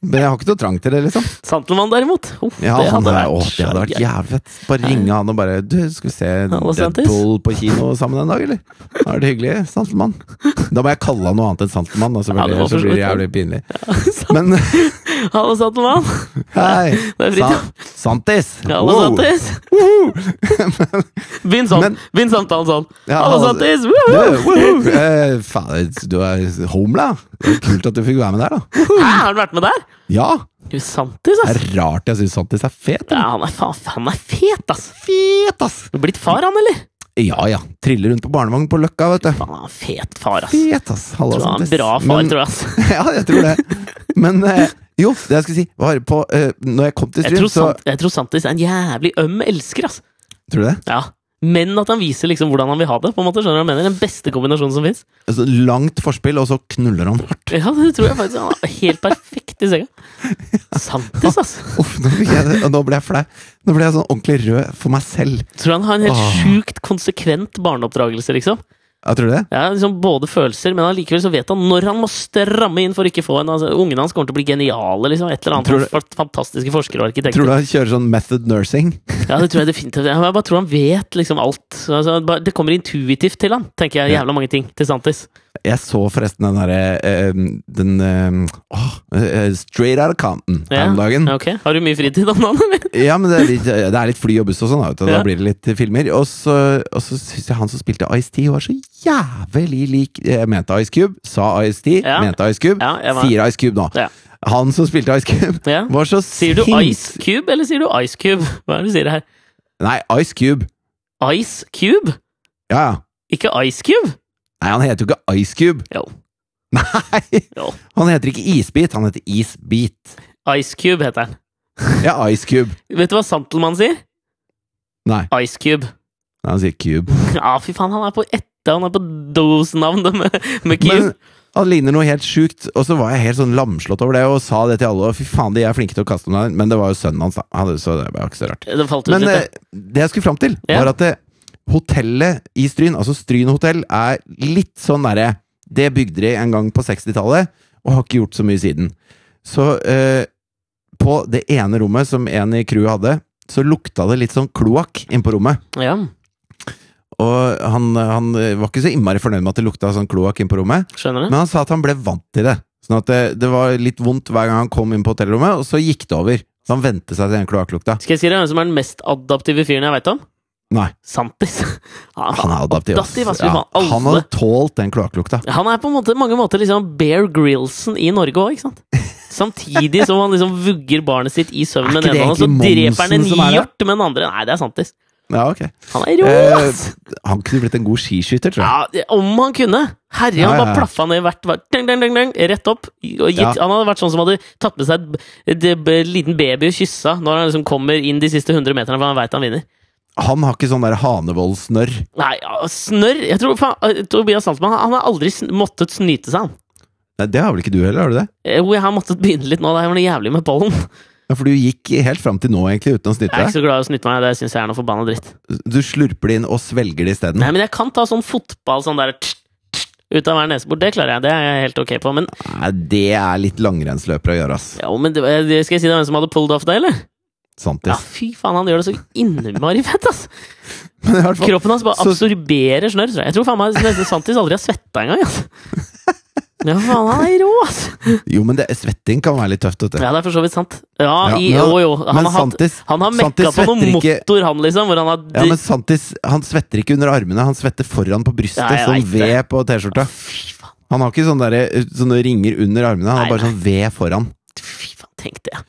men jeg har ikke noe trang til det, liksom. Santelmann, derimot. Uff, Ja, det, hadde er, vært, å, det hadde vært jævlig fett. Bare ringe han og bare Du, skal vi se Deadpool på kino sammen en dag, eller? Da er det hyggelig, Santelmann. Da må jeg kalle han noe annet enn Santelmann, da, selvfølgelig. Ja, så blir det jævlig pinlig. Sant. Men Hallo, Santelmann! hei! Det er Santis! Hallo, Wow. Santis! Begynn sånn. Begynn samtalen sånn. Ja, Hallo, altså- Santis! Du, Woohoo! woohoo! Eh, faen, du er homla! Kult at du fikk være med der, da. Hæ, har du vært med der? Ja! Du, Santis, Det er rart jeg syns Santis er fet. Ja, han er faen, han er fet, ass. Fet, ass! Du er blitt far, han, eller? Ja ja. Triller rundt på barnevogn på Løkka, vet du. Faen, han fet far, ass. Fet, ass. Hallo, Tror han er en bra far, Men- tror jeg, ass. ja, jeg tror det. Men eh, jo, det jeg skulle si, var på eh, Når jeg kom til Stryn, så Sant, jeg tror Santis er en jævlig øm elsker, ass. Tror du det? Ja. Men at han viser liksom hvordan han vil ha det. på en måte, skjønner du hva jeg mener? Den beste kombinasjonen som fins. Altså, langt forspill, og så knuller han hardt. Ja, det tror jeg faktisk. Han er helt perfekt i senga. Santis, altså. Uff, nå, ble jeg, nå ble jeg flau. Nå ble jeg sånn ordentlig rød for meg selv. Tror han har en helt sjukt konsekvent barneoppdragelse, liksom. Ja, tror du det? Ja, liksom Både følelser, men allikevel så vet han når han må stramme inn for ikke få en altså, Ungene hans kommer til å bli geniale, liksom. Et eller annet. Du- Fantastiske forskere og arkitekter. Tror du han kjører sånn method nursing? Ja, det tror jeg definitivt. Jeg bare tror han vet liksom alt. Altså, det kommer intuitivt til han, tenker jeg. Jævla mange ting til Santis. Jeg så forresten den derre eh, Den eh, åh, eh, Straight Outta Compton her om dagen. Ja, ok. Har du mye fritid om dagen. Ja, men det er litt, det er litt fly og buss og sånn, da, Ja. da blir det litt filmer. Og så, og så syns jeg han som spilte Ice-T, var så jævlig lik Jeg mente Ice Cube, sa Ice-T, Ja. mente Ice Cube, var- sier Ice Cube nå. Han som spilte Ice Cube, var så Sier du Ice Cube, eller sier du Ice Cube? Hva er det du sier her? Nei, Ice Cube. Ice Cube? Ja, ja. Ikke Ice Cube? Nei, han heter jo ikke Ice Cube. Jo. Nei! Jo. Han heter ikke Isbit, han heter Isbit. Ice Cube heter han. Ja, Ice Cube. Vet du hva Santelmann sier? Nei, Ice Cube. Nei, han sier Cube. Ja, fy faen, han er på ette, han er på dosnavnet med, med Cube. Men han ligner noe helt sjukt, og så var jeg helt sånn lamslått over det og sa det til alle. Og fy faen, de er flinke til å kaste med Men det var jo sønnen hans, da. Så det var ikke så rart. det Men litt, eh, ja. det jeg skulle fram til, var at det, hotellet i Stryn, altså Stryn hotell, er litt sånn derre Det bygde de en gang på 60-tallet, og har ikke gjort så mye siden. Så eh, på det ene rommet som en i crewet hadde, så lukta det litt sånn kloakk inn på rommet. ja. Og han, han var ikke så innmari fornøyd med at det lukta sånn kloakk inn på rommet, Skjønner du? men han sa at han ble vant til det. Sånn at det, det var litt vondt hver gang han kom inn på hotellrommet, og så gikk det over. Så han vente seg til den kloakklukta. Skal jeg si deg hvem som er den mest adaptive fyren jeg veit om? Nei, Santis. Han, han er adaptiv. ass. adaptiv, ass. Ja, han hadde tålt den kloakklukta. Han er på en måte, mange måter liksom Bear Grillsen i Norge òg, ikke sant? Samtidig som han liksom vugger barnet sitt i søvn med den ene det så dreper han en hjort med den andre. Nei, det er Santis. Ja, okay. Han er rå, Eh! Han kunne blitt en god skiskytter, tror jeg. Ja, om han kunne! Herre, han ja, bare plaffa ned hvert, rett opp. Og gitt. Han hadde vært sånn som hadde tatt med seg et liten baby og kyssa når han liksom kommer inn de siste 100 meterne, for han veit han vinner. Han har ikke sånn der Hanevold-snørr. Nei, snørr Jeg tror faen, eh, Tobias Saltmann han har aldri sn måttet snyte seg, han. Nei, Det har vel ikke du heller, har du det? Eh, Jo, jeg har måttet begynne litt nå. Det er var noe jævlig med pollen. Ja, For du gikk helt fram til nå, egentlig, uten å Jeg er ikke så glad i å snyte meg. Det syns jeg er noe forbanna dritt. Du slurper det inn og svelger det isteden. Nei, men jeg kan ta sånn fotball sånn der ut av hver nesebor. Det klarer jeg. Det er jeg helt ok på. Men Nei, det er litt langrennsløpere å gjøre, ass. ja, men det, det- skal jeg si deg hvem som hadde pulled off det, eller? Ja, Santis. fy faen, han gjør det så innmari fett, ass! Men i hvert fall, Kroppen hans bare Så- absorberer snørr. tror Jeg tror faen meg nesten Santis aldri har svetta engang, Altså. Ja, faen, han er rå, ass! jo, men det, svetting kan være litt tøft, vet du. Ja, det er for så vidt sant. Ja, Ja, i, jo, jo. Han har, Santis, han har mekka på noen ikke- motor, han, liksom, han har ja, men Santis han svetter ikke under armene, han svetter foran på brystet, Ja, som ved på T-skjorta. Han har ikke sånne, der, sånne ringer under armene, han Nei, har bare sånn ved foran. fy faen, tenk det.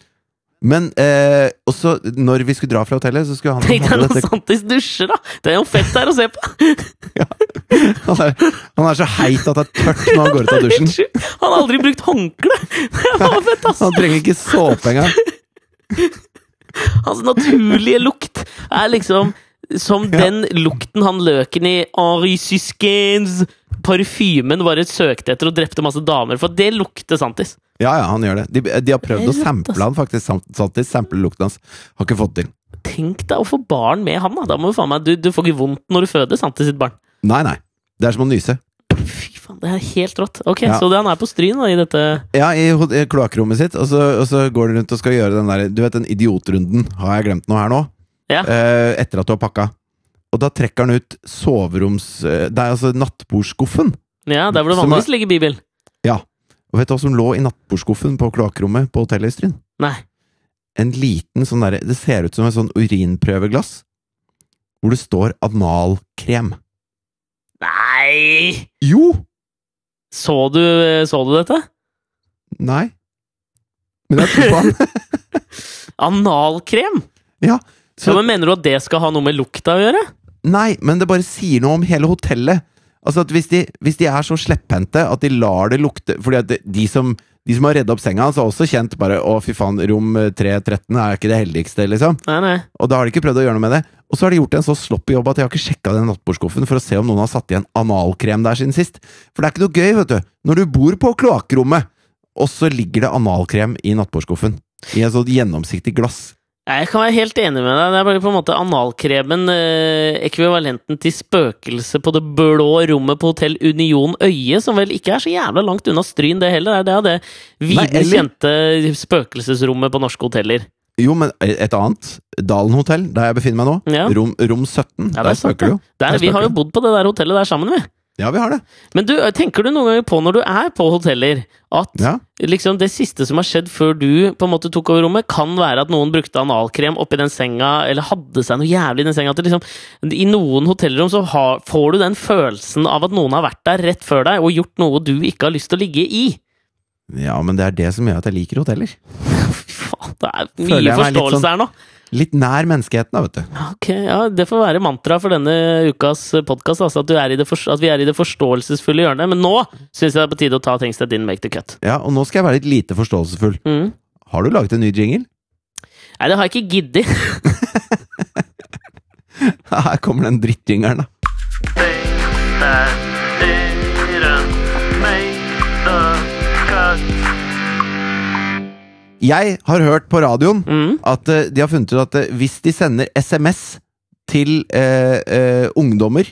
Men eh, også, når vi skulle dra fra hotellet, så skulle han Tenk deg når Santis dusjer, da! Det er jo fett der å se på! han, er, han er så heit at det er tørt når han går ut av dusjen. Han har aldri brukt håndkle! Det var fett, ass! Han trenger ikke såpe engang. Hans naturlige lukt er liksom som Ja. den lukten han løken i Henri Syskens parfymen bare søkte etter og drepte masse damer for. Det lukter Santis. Ja, ja, han gjør det. De, de har prøvd å sample han faktisk. Samtidig sample lukten hans. Har ikke fått til. Tenk deg å få barn med han, da. da må du, faen meg, du, du får ikke vondt når du føder Santis sitt barn. Nei, nei. Det er som å nyse. Fy faen, det er helt rått. Ok, Ja. Så det han er på Stryn da, i dette Ja, i, i kloakkrommet sitt, og så, og så går han rundt og skal gjøre den der Du vet den idiotrunden? Har jeg glemt noe her nå? Ja. Eh, etter at du har pakka. Og da trekker han ut soveroms... eh, det er altså nattbordskuffen. Ja, der hvor det vanligvis ligger Bibel. Og vet du hva som lå i nattbordskuffen på kloakkrommet på hotellet i Stryn? Nei. En liten sånn derre Det ser ut som et sånn urinprøveglass. Hvor det står analkrem. Nei! Jo! Så du, så du dette? Nei. Men jeg tror på han. Analkrem? Ja, Så, så, men Mener du at det skal ha noe med lukta å gjøre? nei, men det bare sier noe om hele hotellet. Altså at hvis de, hvis de er så slepphendte at de lar det lukte Fordi at de, som, de som har redda opp senga hans, har også kjent bare Å, fy faen, rom 313 er ikke det heldigste, liksom. Nei, nei. Og da har de ikke prøvd å gjøre noe med det. Og så har de gjort en så sloppy jobb at de har ikke sjekka den nattbordskuffen for å se om noen har satt igjen analkrem der siden sist. For det er ikke noe gøy, vet du. Når du bor på kloakkrommet, og så ligger det analkrem i nattbordskuffen. I et sånt gjennomsiktig glass. Jeg kan være helt enig med deg. Det er bare på en måte analkremen eh, ekvivalenten til spøkelset på det blå rommet på Hotell Union Øye, som vel ikke er så jævla langt unna Stryn, det heller. Det er det videre eller- kjente spøkelsesrommet på norske hoteller. Jo, men et annet. Dalen hotell, der jeg befinner meg nå. Ja. Rom, rom 17. Ja, der er spøker det jo. Der, Der vi har jo bodd på det der hotellet der sammen, vi. Ja, vi har det. Men du, tenker du noen ganger på når du er på hoteller, at Ja. liksom det siste som har skjedd før du på en måte tok over rommet, kan være at noen brukte analkrem oppi den senga, eller hadde seg noe jævlig i den senga. At liksom, I noen hotellrom så har, får du den følelsen av at noen har vært der rett før deg og gjort noe du ikke har lyst til å ligge i. ja, men det er det som gjør at jeg liker hoteller. Fy faen, det er mye forståelse sånn- her nå. Litt nær menneskeheten, da, vet du. Ok, ja, Det får være mantra for denne ukas podkast, altså, at, du i det for, at vi er i det forståelsesfulle hjørnet. Men nå syns jeg det er på tide å ta things that didn't make the cut. Ja, og nå skal jeg være litt lite forståelsesfull. Mm. Har du laget en ny jingle? Nei, det har jeg ikke giddet. Her kommer den drittjingeren, da. Det Jeg har hørt på radioen Mm. at eh, de har funnet ut at eh, hvis de sender SMS til eh, eh, ungdommer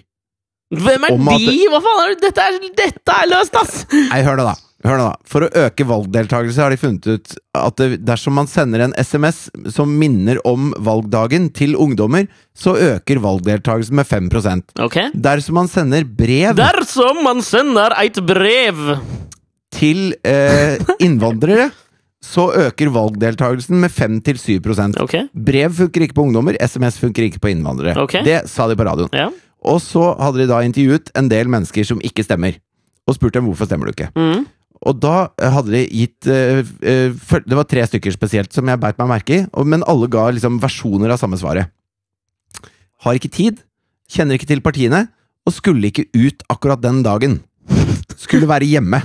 Hvem er at- de? Hva faen er det? Dette er, dette er løst, ass! Nei, hør nå, da. Hør nå da. For å øke valgdeltakelse har de funnet ut at dersom man sender en SMS som minner om valgdagen til ungdommer, så øker valgdeltakelsen med 5% Ok. Dersom man sender brev Dersom man sender et brev til eh, innvandrere, så øker valgdeltakelsen med 5-7 okay. Brev funker ikke på ungdommer, SMS funker ikke på innvandrere. Okay. Det sa de på radioen. Ja. Og så hadde de da intervjuet en del mennesker som ikke stemmer, og spurt dem hvorfor stemmer du ikke. Mm. Og da eh, hadde de gitt uh, uh, Det var tre stykker spesielt som jeg beit meg merke i, men alle ga liksom versjoner av samme svaret. Har ikke tid, kjenner ikke til partiene, og skulle ikke ut akkurat den dagen. Skulle være hjemme.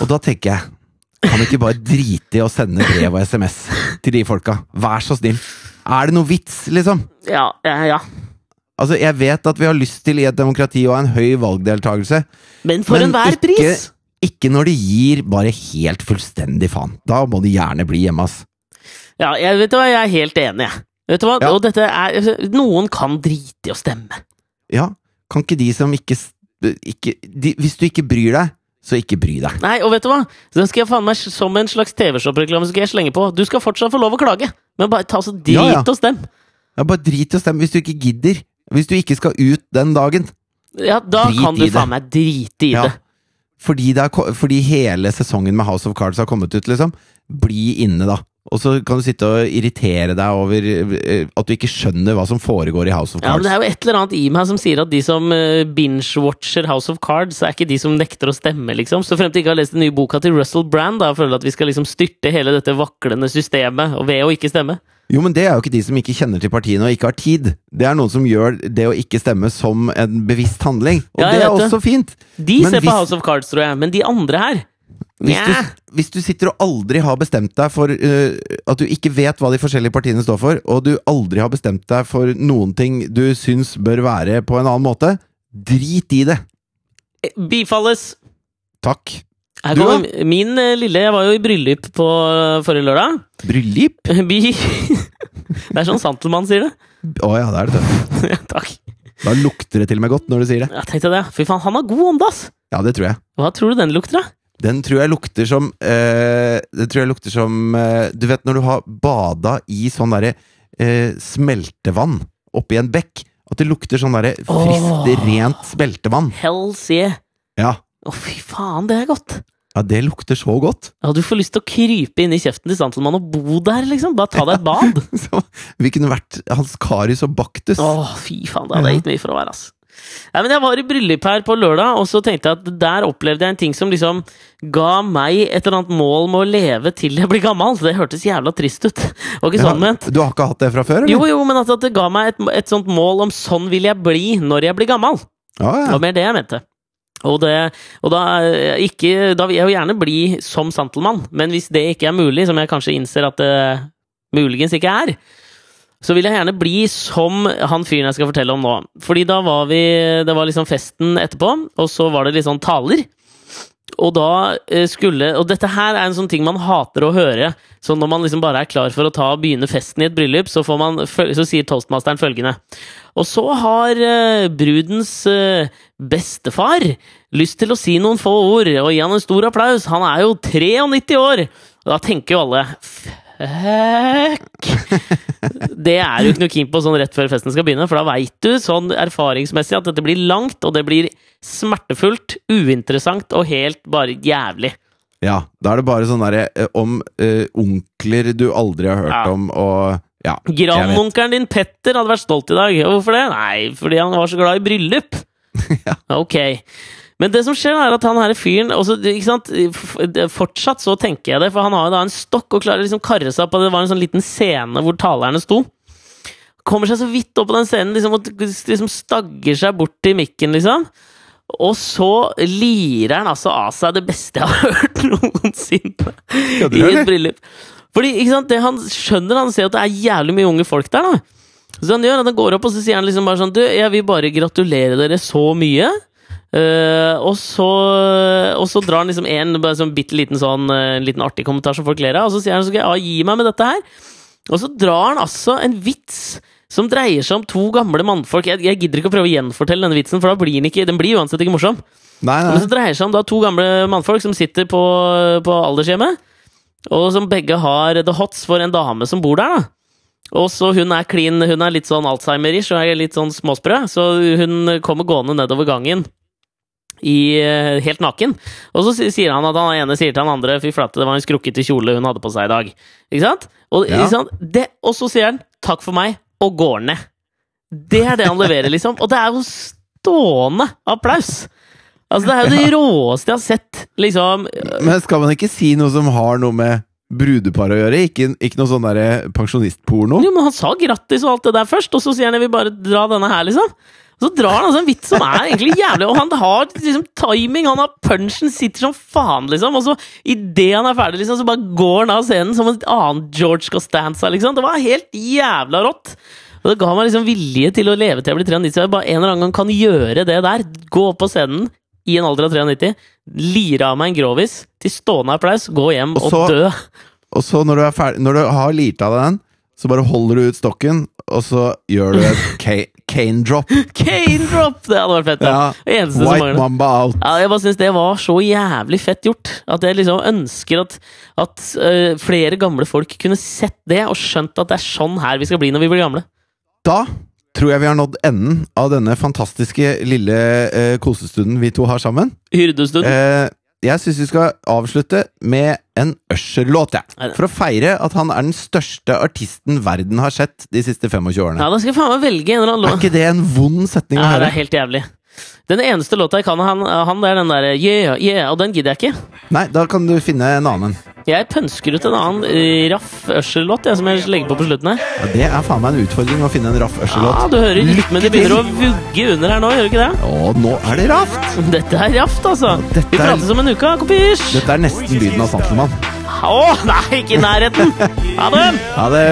Og da tenker jeg Kan vi ikke bare drite i å sende brev og SMS til de folka? Vær så snill. Er det noe vits, liksom? Ja, ja, ja. Altså, Jeg vet at vi har lyst til i et demokrati å ha en høy valgdeltakelse, Men for Men enhver pris! ikke når de gir bare helt fullstendig faen. Da må de gjerne bli hjemme, ass. Ja, jeg vet du hva, jeg er helt enig, jeg. Vet du hva? Ja. Og dette er Noen kan drite i å stemme. Ja, kan ikke de som ikke, ikke de, Hvis du ikke bryr deg, så ikke bry deg. Nei, og vet du hva? Den skal jeg faen meg som en slags TV-shop-reklame skal jeg slenge på. Du skal fortsatt få lov å klage, men bare ta så drit Ja, ja. stem. Ja, bare drit hos dem hvis du ikke gidder. Hvis du ikke skal ut den dagen. Ja, da Drit kan du faen meg drite i Ja. det. Fordi, det er, fordi hele sesongen med House of Cards har kommet ut, liksom. Bli inne, da. Og så kan du sitte og irritere deg over eh, at du ikke skjønner hva som foregår i House of Cards. Ja, men Det er jo et eller annet i meg som sier at de som eh, binge-watcher House of Cards, er ikke de som nekter å stemme, liksom. Så frem til ikke har lest den nye boka til Russell Brand, da, jeg føler at vi skal liksom styrte hele dette vaklende systemet ved å ikke stemme. Jo, men det er jo ikke de som ikke kjenner til partiene og ikke har tid. Det er noen som gjør det å ikke stemme som en bevisst handling. Og Ja, det er også det. fint. De Men ser på House of Cards, tror jeg, men de andre her Hvis yeah. du, hvis du sitter og aldri har bestemt deg for uh, at du ikke vet hva de forskjellige partiene står for, og du aldri har bestemt deg for noen ting du syns bør være på en annen måte, drit i det. Bifalles! Takk. Du, da? min eh, lille Jeg var jo i bryllup på eh, forrige lørdag. Bryllup? By. Det er sånn Santelmann sier det. Å ja, det er det. Ja, Takk. Da lukter det til og med godt når du sier det. Jeg tenkte det. Fy faen, han har god ånde, ass! Ja, det tror jeg. Hva tror du den lukter, da? Den tror jeg lukter som øh, Den tror jeg lukter som øh, Du vet når du har bada i sånn derre øh, smeltevann oppi en bekk? At det lukter sånn derre friskt, oh, rent smeltevann. Hells yeah! Ja. Å, fy faen, det er godt! ja, det lukter så godt. Ja, du får lyst til å krype inn i kjeften til Santelmann og bo der, liksom. Bare ta deg et bad. Så vi kunne vært Hans Karius og Baktus. Å, fy faen, det hadde jeg gitt mye for å være, ass. Nei, men Jeg var i bryllup her på lørdag, og så tenkte jeg at der opplevde jeg en ting som liksom ga meg et eller annet mål med å leve til jeg blir gammel. Det hørtes jævla trist ut. Var ikke sånn ment. Du har ikke hatt det fra før? eller? Jo, jo, men at, at det ga meg et, et sånt mål om sånn vil jeg bli når jeg blir gammel. Ja, Det var mer det jeg mente. Og, det, og da, eh, ikke, da vil jeg jo gjerne bli som Santelmann, men hvis det ikke er mulig, som jeg kanskje innser at det muligens ikke er, så vil jeg gjerne bli som han fyren jeg skal fortelle om nå. Fordi da var vi Det var liksom festen etterpå, og så var det litt sånn taler. Og da eh, skulle Og dette her er en sånn ting man hater å høre. Så når man liksom bare er klar for å ta og begynne festen i et bryllup, så, man, så sier toastmasteren følgende Og så har eh, brudens eh, bestefar lyst til å si noen få ord, og gi han en stor applaus. Han er jo 93 år! Og da tenker jo alle Fuck! Det er du ikke noe keen på sånn rett før festen skal begynne, for da veit du sånn erfaringsmessig at dette blir langt, og det blir smertefullt, uinteressant og helt bare jævlig. ja. Da er det bare sånn derre eh, om uh, onkler du aldri har hørt Ja. om, og ja. Grandonkelen din Petter hadde vært stolt i dag. Hvorfor det? Nei, fordi han var så glad i bryllup. Ja. Ok. Men det som skjer, er at han her fyren også, Fortsatt så tenker jeg det, for han har jo da en stokk og klarer liksom karre seg opp. Det var en sånn liten scene hvor talerne sto. Kommer seg så vidt opp på den scenen liksom, og liksom stagger seg bort til mikken, liksom. Og så lirer han altså av seg det beste jeg har hørt noensinne Ja, i et bryllup. Fordi ikke sant, det han skjønner, han ser at det er jævlig mye unge folk der. da Så han gjør at han går opp og så sier han liksom bare sånn Du, jeg vil bare gratulere dere så mye. Eh, og, så, og så drar han liksom en sånn bitte liten sånn eh, en liten artig kommentar som folk ler av, og så sier han så skal jeg gi meg med dette her. Og så drar han altså en vits som dreier seg om to gamle mannfolk. Jeg, jeg gidder ikke å prøve å gjenfortelle denne vitsen, for da blir den ikke, den blir uansett ikke morsom. Nei, Men så dreier det seg om da to gamle mannfolk som sitter på, på aldershjemmet, og som begge har the hots for en dame som bor der, da. Og så hun er clean, hun er litt sånn Alzheimer-ish og er litt sånn småsprø, så hun kommer gående nedover gangen i, eh, helt naken. Og så sier han at han ene sier til han andre Fy flate, det var en skrukkete kjole hun hadde på seg i dag. Ikke sant? Og, Ja. ikke sant? Det, og så sier han 'takk for meg', og går ned. Det er det han leverer, liksom. Og det er jo stående applaus! Altså, det er jo det råeste jeg har sett, liksom. Men skal man ikke si noe som har noe med brudepar å gjøre? Ikke, ikke noe sånn pensjonistporno? Jo, men han sa grattis og alt det der først, og så sier han jeg vil bare dra denne her, liksom. Så drar han altså en vits som er egentlig jævlig Og han har liksom timing, han har punchen, sitter som faen, liksom. Og så idet han er ferdig, liksom, så bare går han av scenen som en annen George Costanza, liksom. Det var helt jævla rått. Og det ga meg liksom vilje til å leve til jeg blir 93. Jeg bare en eller annen gang kan gjøre det der. Gå opp på scenen i en alder av 93, lire av meg en grovis til stående applaus, gå hjem Og og, dø. Og så, når du, er ferdig, når du har lirt av deg den, så bare holder du ut stokken, og så gjør du et cane drop. Cane drop! Det hadde vært fett. Ja. Ja. White. Mamba out. Ja, jeg bare syns det var så jævlig fett gjort. At jeg liksom ønsker at, at uh, flere gamle folk kunne sett det og skjønt at det er sånn her vi skal bli når vi blir gamle. Da tror jeg vi har nådd enden av denne fantastiske lille uh, kosestunden vi to har sammen. Hyrdestund. Eh, jeg syns vi skal avslutte med en Usher-låt, jeg. For å feire at han er den største artisten verden har sett de siste 25 årene. Ja, da skal jeg faen meg velge en eller annen Er ikke det en vond setning å Ja, det er helt jævlig. Den eneste låta jeg kan av han, han, det er den derre yeah, yeah, og den gidder jeg ikke. Nei, da kan du finne en annen. Jeg pønsker ut en annen øh, raff Usher-låt som jeg legger på på slutten her. Ja, det er faen meg en utfordring å finne en raff Ørsel-låt. Ja, du hører rytmen de begynner å vugge under her nå, gjør du ikke det? Å, nå er det raft! Dette er raft, altså. Dette Vi prates om en uke, kompis. Dette er nesten lyden av Santelmann. Å, nei, ikke i nærheten! Ha det! Ha det.